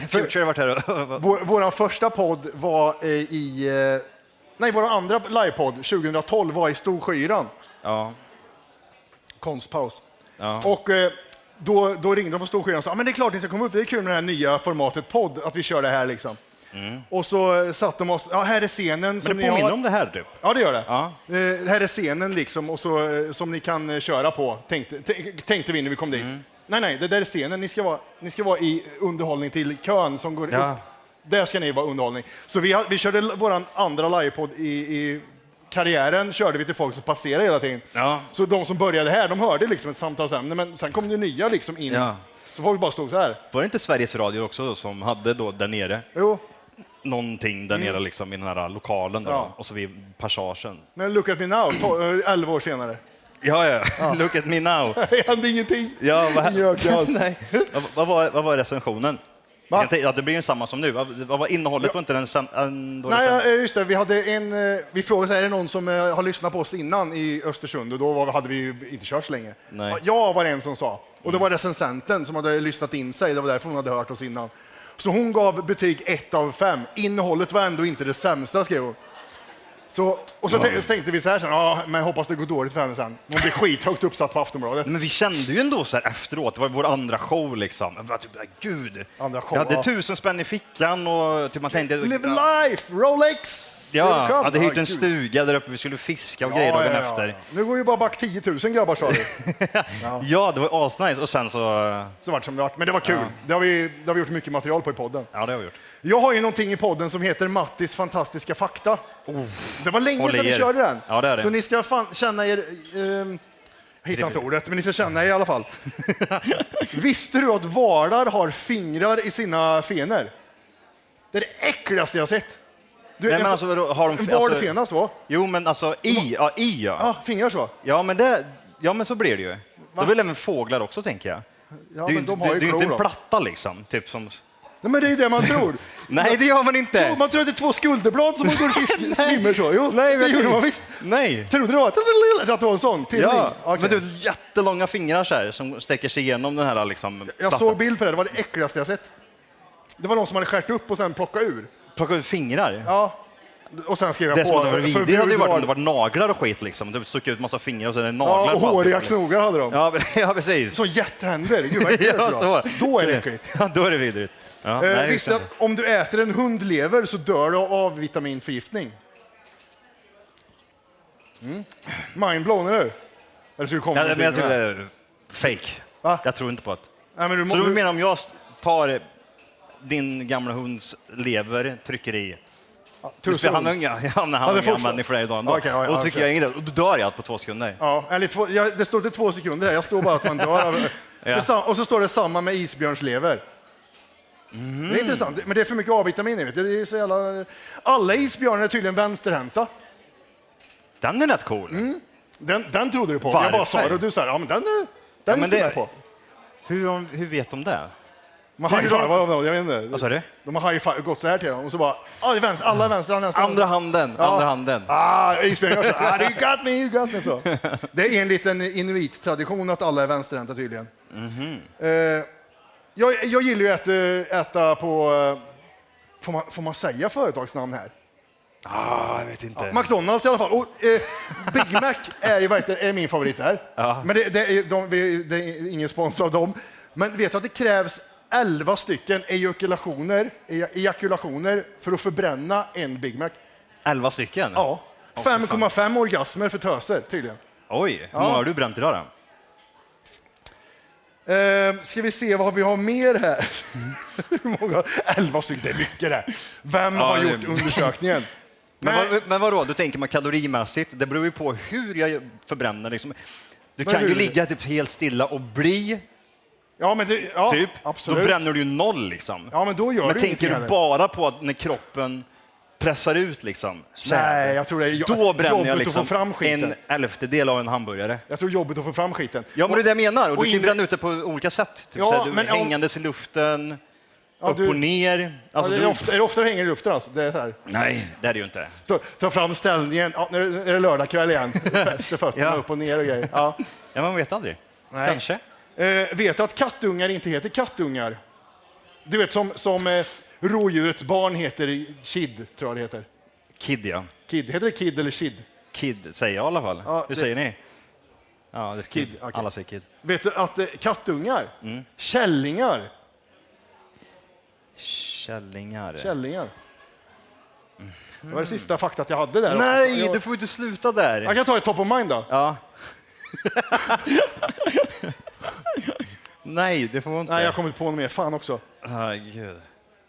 Future har varit här. Vår, vår första podd var eh, i... Eh, nej, vår andra livepodd 2012 var i Storsjöyran. Ja. Konstpaus. Ja. Och eh, då, då ringde de från Storsjöyran och sa men det är klart ni ska komma upp, det är kul med det här nya formatet podd, att vi kör det här liksom. Och så eh, satt de oss, ja här är scenen Mm. Men som det ni påminner har. om det här typ. Ja, det gör det. Ja. Eh, här är scenen liksom, och så, eh, som ni kan eh, köra på, tänkte, tänkte vi när vi kom dit. Mm. Nej, nej, det där är scenen. Ni ska vara, ni ska vara i underhållning till kön som går Ja. upp. Där ska ni vara underhållning. Så vi, vi körde vår andra livepodd i, i karriären, körde vi till folk som passerade hela tiden. Ja. Så de som började här, de hörde liksom ett samtalsämne, men sen kom det nya liksom in. Ja. Så folk bara stod så här. Var det inte Sveriges Radio också då, som hade då där nere Jo, någonting där nere liksom i den här lokalen då, Ja. och så vid passagen? men look at me now, to- eh, 11 år senare. Ja, ja. Look at me now. Det hände ingenting. Ja, vad. Nej. Vad, vad, var, vad var recensionen? Va? Jag tänkte, ja, det blir ju samma som nu. Vad, vad var innehållet och inte den sam, Nej, sam- ja, just det. Vi, hade en, eh, vi frågade så här, är det någon som eh, har lyssnat på oss innan i Östersund? Och då var, hade vi ju inte kört så länge. Nej. Ja, Jag var en som sa. Och det var recensenten som hade lyssnat in sig. Det var därför hon hade hört oss innan. Så hon gav betyg 1 av 5. Innehållet var ändå inte det sämsta, skrev hon. Så, och så, tän- så tänkte vi så här, sen, ja, men hoppas det går dåligt för henne sen. Hon blir skithögt uppsatt på Aftonbladet. Men vi kände ju ändå så här efteråt, det var vår andra show liksom. Jag bara typ, gud. Andra show, jag hade ja. tusen spänn i fickan och typ man tänkte... Live life, Rolex! Ja, jag hade hyrt Ja, en stuga där uppe, vi skulle fiska och grejer dagen efter. Nu går ju bara back 10 000 grabbar sa vi. Ja, det var asnice. Och sen så... Så vart det som det vart. Men det var kul. Ja. Det, har vi, det har vi gjort mycket material på i podden. Ja, det har vi gjort. Jag har ju någonting i podden som heter Mattis fantastiska fakta. Det var länge sedan vi körde den. Ja, det är det. Så ni ska fan känna er... ehm, jag hittar inte ordet, men ni ska känna er i alla fall. Visste du att valar har fingrar i sina fenor? Det är det äckligaste jag sett. Du, Nej, men alltså, vadå, har de- en val alltså- fena så. Jo, men alltså i, ja, i ja. Ja, fingrar så. Ja, men, det, ja, men så blir det ju. Det är väl även fåglar också, tänker jag. Ja, det är ju de inte, det, det är en platta liksom. Typ som... Nej, men det är det man tror. Nej, det gör man inte. Jo, man tror att det är två skulderblad som man går och fisk- skimmer så. Jo, Nej, det gjorde man visst. Nej. Trodde du var att det var en sån? Till Ja? Okej. men du jättelånga fingrar så här, som sträcker sig igenom den här liksom, Jag plattan. såg bild på det, det var det äckligaste jag sett. Det var någon som hade skärt upp och sen plockat ur. Plocka ut fingrar. Ja. Och sen skrev jag Det på... förbud vidrigt hade ju varit om val. det var naglar och skit liksom. Det stuckit ut massa fingrar och så är det naglar Ja, och håriga knogar hade de. Ja, ja, precis. Så jättehänder. Gud vad äckligt ja, det så. var. Då är det äckligt. Ja, då är det vidrigt. Ja, Eh, nej, visste att om du äter en hundlever så dör du av vitaminförgiftning? Mm. Mindblown, eller hur? Eller så du komma Ja, men jag tror det är fake. Va? Jag tror inte på det. Nej, men du, må- Så du menar om jag tar din gamla hunds lever, trycker i tusen. han inga fortfarande- användning för det idag ändå. Ja, ja, och trycker okej. jag in det och då dör jag på två sekunder. Ja, eller två, ja, det står till två sekunder här. Jag står bara att man dör av... Det och så står det samma med isbjörnslever. Det är intressant, men det är för mycket A-vitamin i. Vet du. Det är så jävla... Alla isbjörnar är tydligen vänsterhänta. Den är rätt cool. Mm. Den, den trodde du på. Jag bara sa det och du sa ja men den, den Ja, men det- på. Hur, hur vet de det? De har high-five, jag vet inte. Vad sa du? De har high-five, gått så här till dem och så bara, ah, det är vänster, alla vänster, är vänster. Andra handen, Ja. andra handen. Ah, isbjörnar så, ah, you got me, you got me. Så. Det är en inuit-tradition att alla är vänsterhänta tydligen. Mhm. Eh, jag, jag gillar ju att eh, äta på, eh, får man, får man säga företagsnamn här? Ah, jag vet inte. McDonalds i alla fall. Och, eh, Big Mac är, ju, är min favorit där. Ja. Men det, det, är, de, det är ingen sponsor av dem. Men vet du att det krävs 11 stycken ejakulationer, eja- ejakulationer för att förbränna en Big Mac? 11 stycken? Ja. 5,5 orgasmer för töser tydligen. Oj, hur Ja. många har du bränt idag då? Eh, ska vi se vad vi har mer här? Hur många? 11 stycken, det är mycket det. Vem Ja, har det- gjort undersökningen? Men, vad, men vadå, då tänker man kalorimässigt, det beror ju på hur jag förbränner. Liksom. Du Men kan ju hur? ligga typ helt stilla och bli, Ja, men det, ja, typ. absolut. Då bränner du ju noll. Liksom. Ja, men då gör men du tänker du heller. bara på att när kroppen pressar ut liksom, Nej, jag tror det är jo- då bränner jag att liksom få fram skiten. en elftedel av en hamburgare. Jag tror jobbigt att få fram skiten. Ja, men det är det jag menar. Och och du kan bränna ut det på olika sätt. Typ Ja, såhär, du men om- hängandes i luften, Ja, upp du- och ner. Alltså, ja, det är, du... ofta, är det ofta hänger i luften alltså? Det är här. Nej, det är det ju inte. Ta, ta fram ställningen, ja, nu är det- lördagkväll igen. Fäster fötterna upp och ner och grejer. Ja. Ja, man vet aldrig. Nej. Kanske. Eh, vet du att kattungar inte heter kattungar? Du vet som, som eh, rådjurets barn heter kid, tror jag det heter. Kid, ja. Kid, heter det kid eller kid? Kid säger jag i alla fall. Ja, Hur det- säger ni? Ja, det är kid. Kid, okej. Alla säger kid. Vet du att eh, kattungar, Mm. källingar, Källingar. källingar. Det var det sista faktat jag hade där. Nej, jag, du får inte sluta där. jag kan ta ett top of mind då. Ja. Nej, det får man inte. Nej, jag kommer inte på något mer. Fan också. Ah, gud.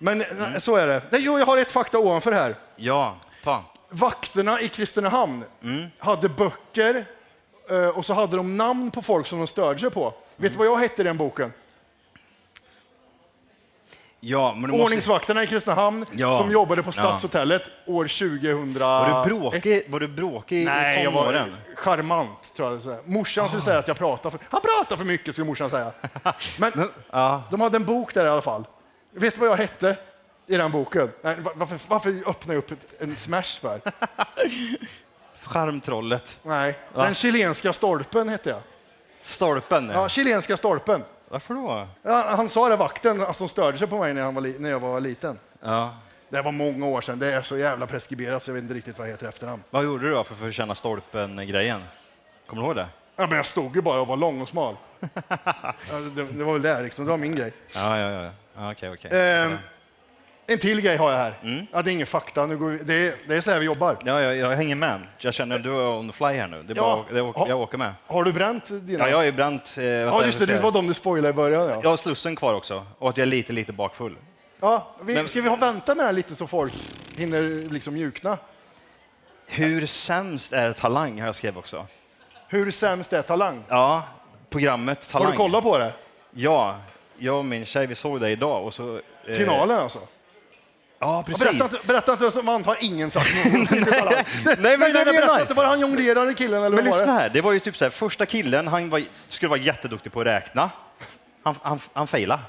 Men nej, så är det. Nej, jo, jag har ett fakta ovanför här. Ja, ta. Vakterna i Kristinehamn hade böcker eh, och så hade de namn på folk som de störde sig på. Vet du vad jag hette i den boken? Ja, men du måste... Ordningsvakterna i Kristinehamn Ja. som jobbade på. Stadshotellet år 2000. Var du bråkig, var du bråkig Nej, i jag var tonåren? charmant. Tror jag. det säger. Morsan skulle säga att jag pratar för... Han pratar för mycket, skulle morsan säga. Men Ja. de hade en bok där i alla fall. Vet du vad jag hette i den boken? Nej, va- varför, varför öppnar jag upp ett, en smash för? Charmtrollet. Nej, Va? den chilenska stolpen hette jag. Stolpen? Ja, chilenska stolpen. Varför då? Ja, han sa det, vakten som störde sig på mig när, han var när jag var liten. Ja. Det var många år sedan. Det är så jävla preskriberat så jag vet inte riktigt vad jag heter i efternamn. Vad gjorde du då för att förtjäna stolpen-grejen? Kommer du ihåg det? Ja, men jag stod ju bara och var lång och smal. det, det var väl det, liksom. det var min grej. Ja, ja, ja. Okej, okej. Ehm, en till grej har jag här. Ja, det är ingen fakta. Nu går vi, det, är, det är så här vi jobbar. Ja, jag, jag hänger med. Jag känner att du är on the fly här nu. Det är Ja. bara, det, jag åker med. Har du bränt dina? Ja, jag har ju bränt... Eh, Ja, just det. Det var de du spoilade i början. Ja. Jag har slussen kvar också och att jag är lite, lite bakfull. Ja, vi, Men- ska vi ha vänta med det här lite så folk hinner liksom mjukna? Hur sämst är Talang har jag skrivit också. Hur sämst är Talang? Ja, programmet Talang. Har du kollat på det? Ja, jag och min tjej vi såg det idag och så... eh, Finalen alltså? Ja, precis. Berätta berätta inte som man har ingen sagt någonting. nej, Nej, men nej, nej, berätta inte. Var det han jonglerande killen eller Men vad var lyssna det? här, det var ju typ så här, första killen, han var, skulle vara jätteduktig på att räkna. Han, han, han failade.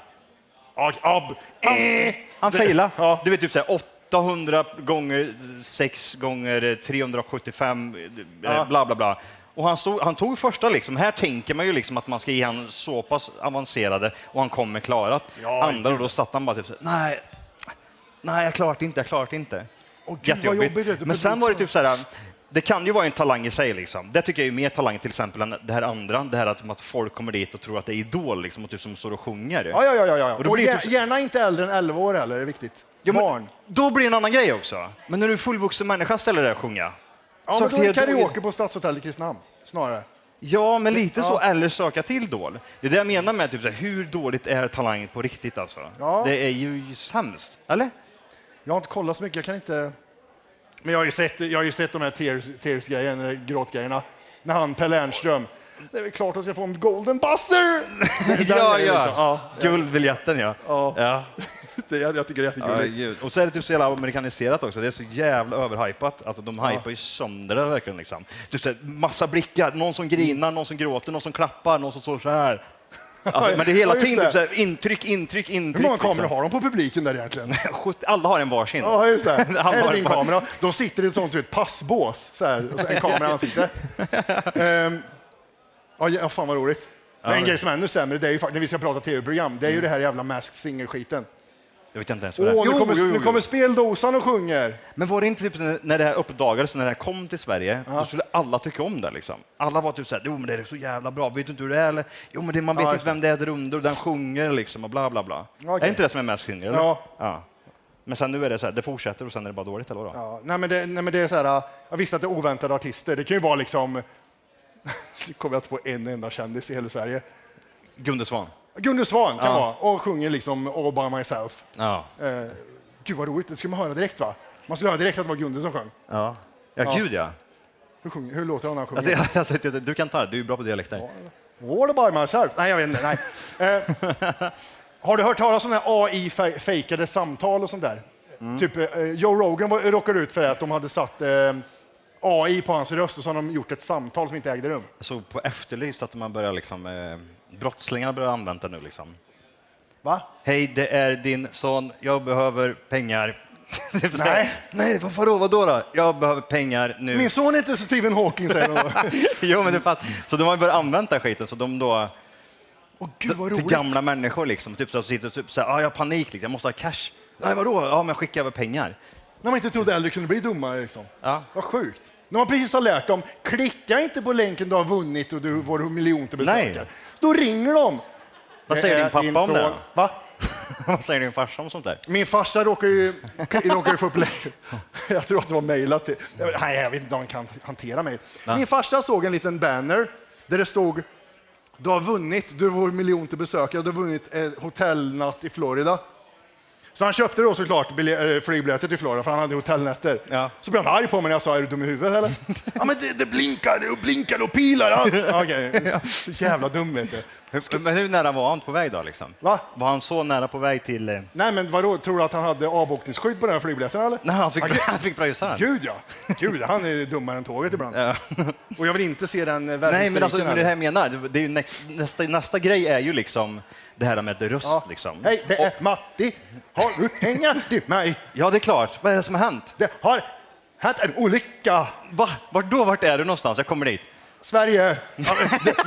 Ja, ab, eh, Han failade. Ja. Du vet typ så här, 800 gånger 6 gånger 375, eh, Ja. bla bla bla. Och han, stod, han tog första liksom, här tänker man ju liksom att man ska ge honom så pass avancerade och han kommer klarat. Ja, Andra då satt han bara typ så nej, nej jag klarar det inte, jag klarar det inte. Åh, gud, Jättejobbigt. jobbigt. Men sen var det typ så här, det kan ju vara en talang i sig. Liksom. Det tycker jag är mer talang till exempel än det här andra. Det här att, att folk kommer dit och tror att det är Idol liksom, och typ som står och sjunger. Ja, ja, ja. ja, ja. Och Och typ- gärna inte äldre än 11 år heller, det är viktigt. Ja, men. Då blir det en annan grej också. Men när du är fullvuxen människa ställer dig och sjunga. Ja, men då är karaoke på Stadshotellet i Kristinehamn, snarare. Ja, men lite så. Ja. Eller söka till Idol. Det är det jag menar med typ, så här, hur dåligt är talang på riktigt alltså. Ja. Det är ju sämst. Eller? Jag har inte kollat så mycket, jag kan inte... Men jag har ju sett, jag har ju sett de här tears- tears-grejen, eh, gråtgrejerna. När han, Per Lernström, det är väl klart att jag ska få en golden buzzer! Ja, ja. liksom- ja. Guldbiljetten ja. Ja. ja. Det, jag, jag tycker det är Ja, gud. och så är det typ så jävla amerikaniserat också. Det är så jävla överhypat. Alltså, de hypar ju sönder det verkligen. Liksom. Typ så här, massa blickar, någon som grinar, någon som gråter, någon som klappar, någon som står så här. Alltså, men det är hela Ja, tiden typ intryck, intryck, intryck. Hur många kameror liksom. har de på publiken där egentligen? Alla har en varsin. Ja, just det. Alla Här är din kamera. De sitter i ett sånt vet, passbås, så här, och så en kamera i ansiktet. Ehm, ja, fan vad roligt. Men en grej som är ännu sämre, det är ju faktiskt, när vi ska prata tv-program, det är ju det här jävla Masked Singer-skiten. Jag vet inte ens Åh, vad det är. nu, kommer, Jo, jo, nu jo. kommer speldosan och sjunger. Men var det inte typ när- det här uppdagades, när det här kom till Sverige, då skulle alla tycka om det. Liksom. Alla var typ såhär, jo men det är så jävla bra, vet du inte hur det är? Eller, jo men det, man vet Ja, inte vem det är där under, och den sjunger liksom och bla bla bla. Okej. Är det inte det som är mest? Eller? Ja. ja. Men sen nu är det så här, det fortsätter och sen är det bara dåligt, eller vadå? Ja, nej, men det, nej, men det är så här, jag visste att det är oväntade artister. Det kan ju vara liksom, det kommer jag inte på en enda kändis i hela Sverige. Gunde Svan. Gunde Svan kan Ja. vara och sjunger liksom All by myself. Ja. Eh, gud vad roligt, det ska man höra direkt va? Man skulle höra direkt att det var Gunde som sjöng. Ja, ja, Ja. gud ja. Hur, sjunger, hur låter han när han sjunger? Alltså, jag, du kan ta det, du är bra på dialekter. All by myself? Nej, jag vet inte. Nej. Eh, har du hört talas om AI-fejkade samtal och sånt där? Mm. Typ eh, Joe Rogan var- råkade ut för det, att de hade satt eh, AI på hans röst och så har de gjort ett samtal som inte ägde rum. Jag såg på Efterlyst att man börjar liksom, eh, brottslingarna börjar använda nu liksom. Va? Hej, det är din son, jag behöver pengar. Nej. Nej, vad vadå, vadå då? Jag behöver pengar nu. Min son heter Stephen Hawking, säger de. jo, men det är fatt. Så de har börjat använda skiten, så de då... Åh, gud vad till roligt. gamla människor liksom, typ så att sitter och typ så här, ah, jag har panik, liksom. jag måste ha cash. Nej, vadå? Ja, men skicka över pengar. När man inte trodde äldre kunde bli dummare. Liksom. Ja. Vad sjukt. När man precis har lärt dem, klicka inte på länken du har vunnit och du får miljonte besökare. Då ringer de. Vad säger är din pappa din om det? Va? Vad säger din farsa om sånt där? Min farsa råkar ju, råkar ju få upp... Jag tror att det var mejlat till... Nej, jag vet inte om han kan hantera mejl. Min farsa såg en liten banner där det stod du har vunnit, du är vår miljonte besökare, du har vunnit en hotellnatt i Florida. Så han köpte då såklart eh, flygbiljetter till Florida för han hade hotellnätter. Ja. Så blev han arg på mig när jag sa, är du dum i huvudet eller? ja men det, det blinkar, det blinkar och pilar. Ja. Okej, så jävla dum vet du. Men hur nära var han på väg då? Liksom? Va? Var han så nära på väg till... Eh... Nej men vadå, tror du att han hade avbokningsskydd på den här flygbiljetten eller? Nej, han fick, han fick pröjsa. Gud ja. Gud, han är dummare än tåget ibland. Och jag vill inte se den eh, Nej, men alltså, men det här jag menar, det är ju nästa, nästa, nästa grej är ju liksom det här med röst. Ja. Liksom. Hej, det är Matti. Har du pengar till mig? Ja, det är klart. Vad är det som har hänt? Det har hänt en olycka. Va? Vart då? Vart är du någonstans? Jag kommer dit. Sverige.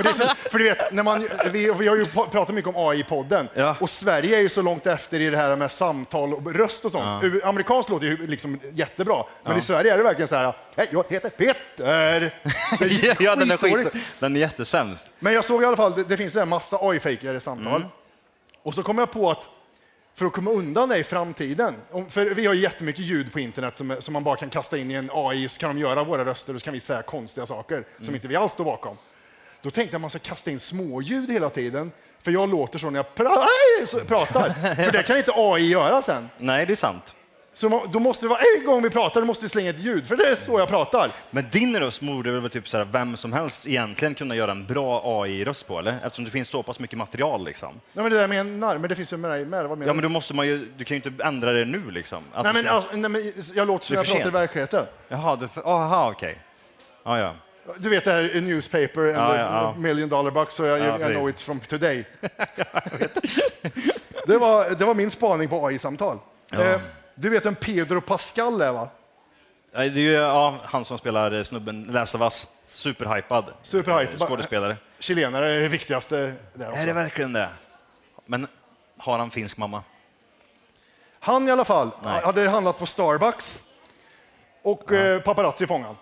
Ja, så, för du vet, när man, vi, vi har ju pratat mycket om AI i podden Ja. och Sverige är ju så långt efter i det här med samtal och röst och sånt. U- Amerikanskt låter ju liksom jättebra, men i Sverige är det verkligen så här, hej, jag heter Peter. Ja, den är, skit, den är jättesämst. Men jag såg i alla fall, det, det finns en massa AI-fejkade samtal. Och så kom jag på att för att komma undan det i framtiden, för vi har ju jättemycket ljud på internet som, som man bara kan kasta in i en AI, så kan de göra våra röster och så kan vi säga konstiga saker som inte vi alls står bakom. Då tänkte jag att man ska kasta in småljud hela tiden, för jag låter så när jag pratar. för det kan inte AI göra sen. Nej, det är sant. Så då måste det vara en gång vi pratar, då måste vi slänga ett ljud, för det är så jag pratar. Men din röst borde väl typ så här, vem som helst egentligen kunna göra en bra AI-röst på, eller? Eftersom det finns så pass mycket material. Liksom. Nej, men det där jag menar, men det finns ju med med. Vad menar Ja, men då måste man ju, du kan ju inte ändra det nu. Liksom. Att Nej, men, alltså, nej, men jag låter som är jag pratar i verkligheten. Jaha, du, aha, okej. Ja, ja. Du vet det här i newspaper and Ja, ja, ja. million dollar buck, så jag, Ja, I know it's from today. det, var, det var min spaning på AI-samtal. Eh, du vet vem Pedro Pascal är va? Det är ju ja, han som spelar eh, snubben Last of Us. Superhypad. Superhypad. Eh, Skådespelare. Chilenare är det viktigaste där också. Är det verkligen det? Men har han finsk mamma? Han i alla fall Nej. hade handlat på Starbucks och eh, paparazzi fångade.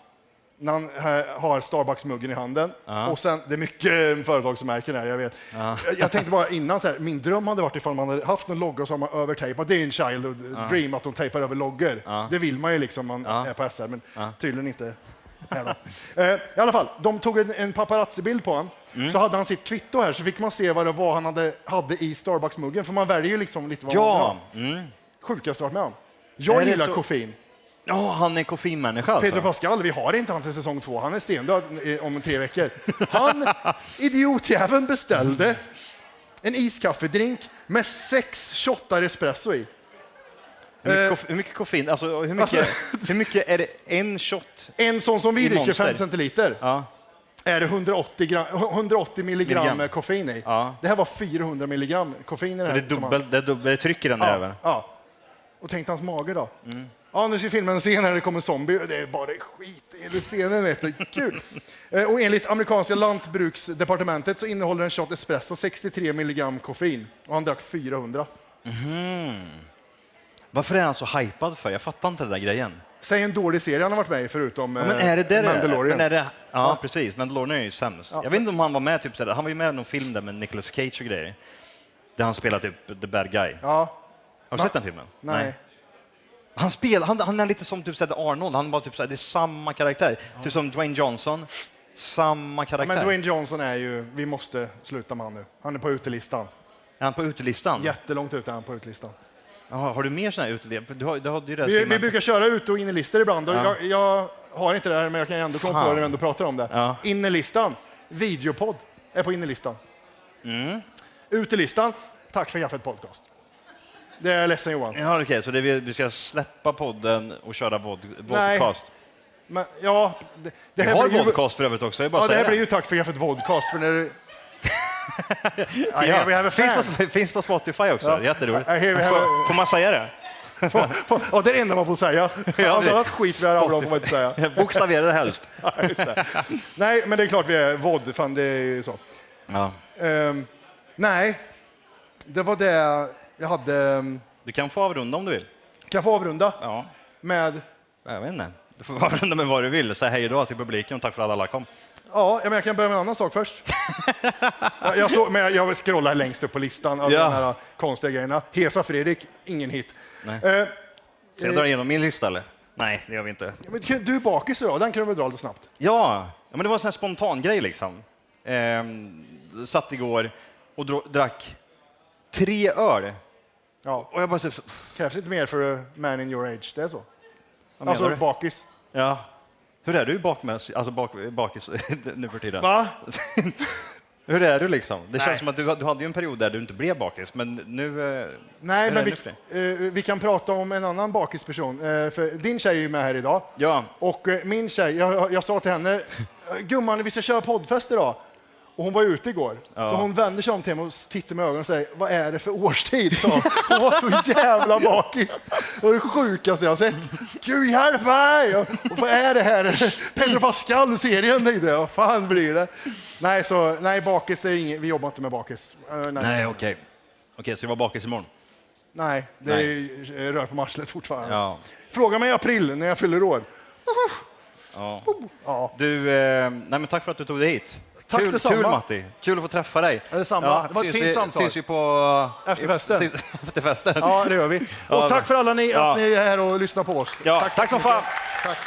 När han eh, har Starbucks-muggen i handen. Och sen, det är mycket eh, företagsmärken här, jag vet. Jag, jag tänkte bara innan, så här, min dröm hade varit ifall man hade haft en logga har man övertejpat. Det är en childhood dream att de tejpar över loggor. Det vill man ju liksom man är på SR, men tydligen inte. Eh, I alla fall, de tog en, en paparazzi-bild på honom. Så hade han sitt kvitto här, så fick man se vad det var han hade, hade i Starbucks-muggen. För man väljer ju liksom lite vad man Ja! vill ha. Mm. Sjukaste jag varit med om. Jag Är det gillar så? koffein. Ja, han är koffeinmänniska alltså. Pedro Pascal, vi har inte han till säsong två. Han är stendöd om tre veckor. Han, idiotjäveln, beställde en iskaffedrink med sex shottar espresso i. Hur mycket, Eh, koff- hur mycket koffein, alltså hur mycket, Alltså- hur mycket är det en shot? En sån som vi dricker, Monster. 5 centiliter, Ja. är det 180, gram, 180 milligram, Milligram. koffein i. Ja. Det här var 400 milligram koffein i det här. det är som han- dubbel, det är dubbel tryck i den där Ja, även. ja. Och tänk hans mage då. Mm. Ja, nu vi filma en scen här det kommer zombie. Det är bara skit i scenen. Vet du. Kul! Eh, Och enligt amerikanska lantbruksdepartementet så innehåller en shot espresso 63 milligram koffein. Och han drack 400. Mhm. Varför är han så hypad för? Jag fattar inte den där grejen. Säg en dålig serie han har varit med i förutom Ja, men eh, är det där Mandalorian. Men är det, ja, precis. Mandalorian är ju sämst. Ja. Jag vet inte om han var med typ sådär. Han var ju med i någon film där med Nicolas Cage och grejer. Där han spelar typ the bad guy. Ja. Har du sett den filmen? Nej. Han, spelar, han, han är lite som typ såhär Arnold. Han bara typ såhär, det är samma karaktär. Typ som Dwayne Johnson. Samma Ja, karaktär. men Dwayne Johnson är ju, vi måste sluta med han nu. Han är på utelistan. Är han på utelistan? Jättelångt ute är han på utelistan. Jaha, har du mer sådana här utelistor? Du, har- du ju det Vi, vi brukar köra ute och innerlistor ibland. Och Ja. jag, jag har inte det här, men jag kan ändå komma på det när vi ändå pratar om det. Ja. Innerlistan, videopodd, är på innerlistan. Mm. Utelistan, tack för kaffet podcast. Det är jag ledsen Johan. Ja, okej, så det vi, vi ska släppa podden och köra vod, vodcast? Men, ja, det, det Vi här har blir ju, vodcast för övrigt också. Jag bara ja, det här blir ju tack för kaffet podcast. För när, we have a finns, på, finns på Spotify också. Ja. Jätteroligt. Får, får man säga det? ja, det är det enda man får säga. Ja, Allt annat skit vi har får man inte säga. Bokstavera det helst. Ja, just det. Nej, men det är klart vi är vod, fan det är ju så. Ja. Ehm, nej, det var det jag hade. ehm, Du kan få avrunda om du vill. Kan jag få avrunda Ja. med? Jag vet inte. Du får avrunda med vad du vill. Säg hej då till publiken och tack för att alla kom. Ja, men jag kan börja med en annan sak först. jag, jag, såg, men jag, scrollar längst upp på listan av Ja. de här konstiga grejerna. Hesa Fredrik, ingen hit. Nej. Eh, Ska jag dra igenom min lista eller? Nej, det gör vi inte. men du är bakis idag, den kan du väl dra lite snabbt? Ja, men det var en sån här spontan grej liksom. Ehm, satt igår och drack tre öl. Ja. Och jag bara typ, Krävs inte mer för a man in your age, det är så. vad Alltså menar du? bakis. Ja. Hur är du bakmässigt, alltså bak, bakis nu för tiden? Va? Hur är du liksom? Det Nej. känns som att du, du hade ju en period där du inte blev bakis, men nu... eh, Nej, hur men är det vi, nu för dig? eh, vi kan prata om en annan bakisperson. Eh, för din tjej är ju med här idag. Ja. Och eh, min tjej, jag, jag sa till henne, "Eh, gumman vi ska köra poddfest idag. Och hon var ute igår. Ja. Så hon vänder sig om till mig och tittar med ögonen och säger, vad är det för årstid? Så hon var så jävla bakis. Det var det sjukaste jag har sett. Gud hjälp mig! Och, vad är det här? Pedro Pascal-serien? jag. Vad fan blir det? Nej, så, nej bakis, det är inget, vi jobbar inte med bakis. Eh, nej. Nej, okej. Okej, så du var bakis imorgon? Nej, det är eh, rör på marslet fortfarande. Ja. Fråga mig i april när jag fyller år. ja. Ja. Du, eh, nej men tack för att du tog dig hit. Tack kul, detsamma. kul Matti, kul att få träffa dig. Ja, detsamma. Det var ett fint vi, samtal. Syns vi på... Efterfesten. Efterfesten. Ja, det gör vi. Ja, Och tack för alla ni ja. att ni är här och lyssnar på oss. Ja, tack så som mycket. fan. Tack.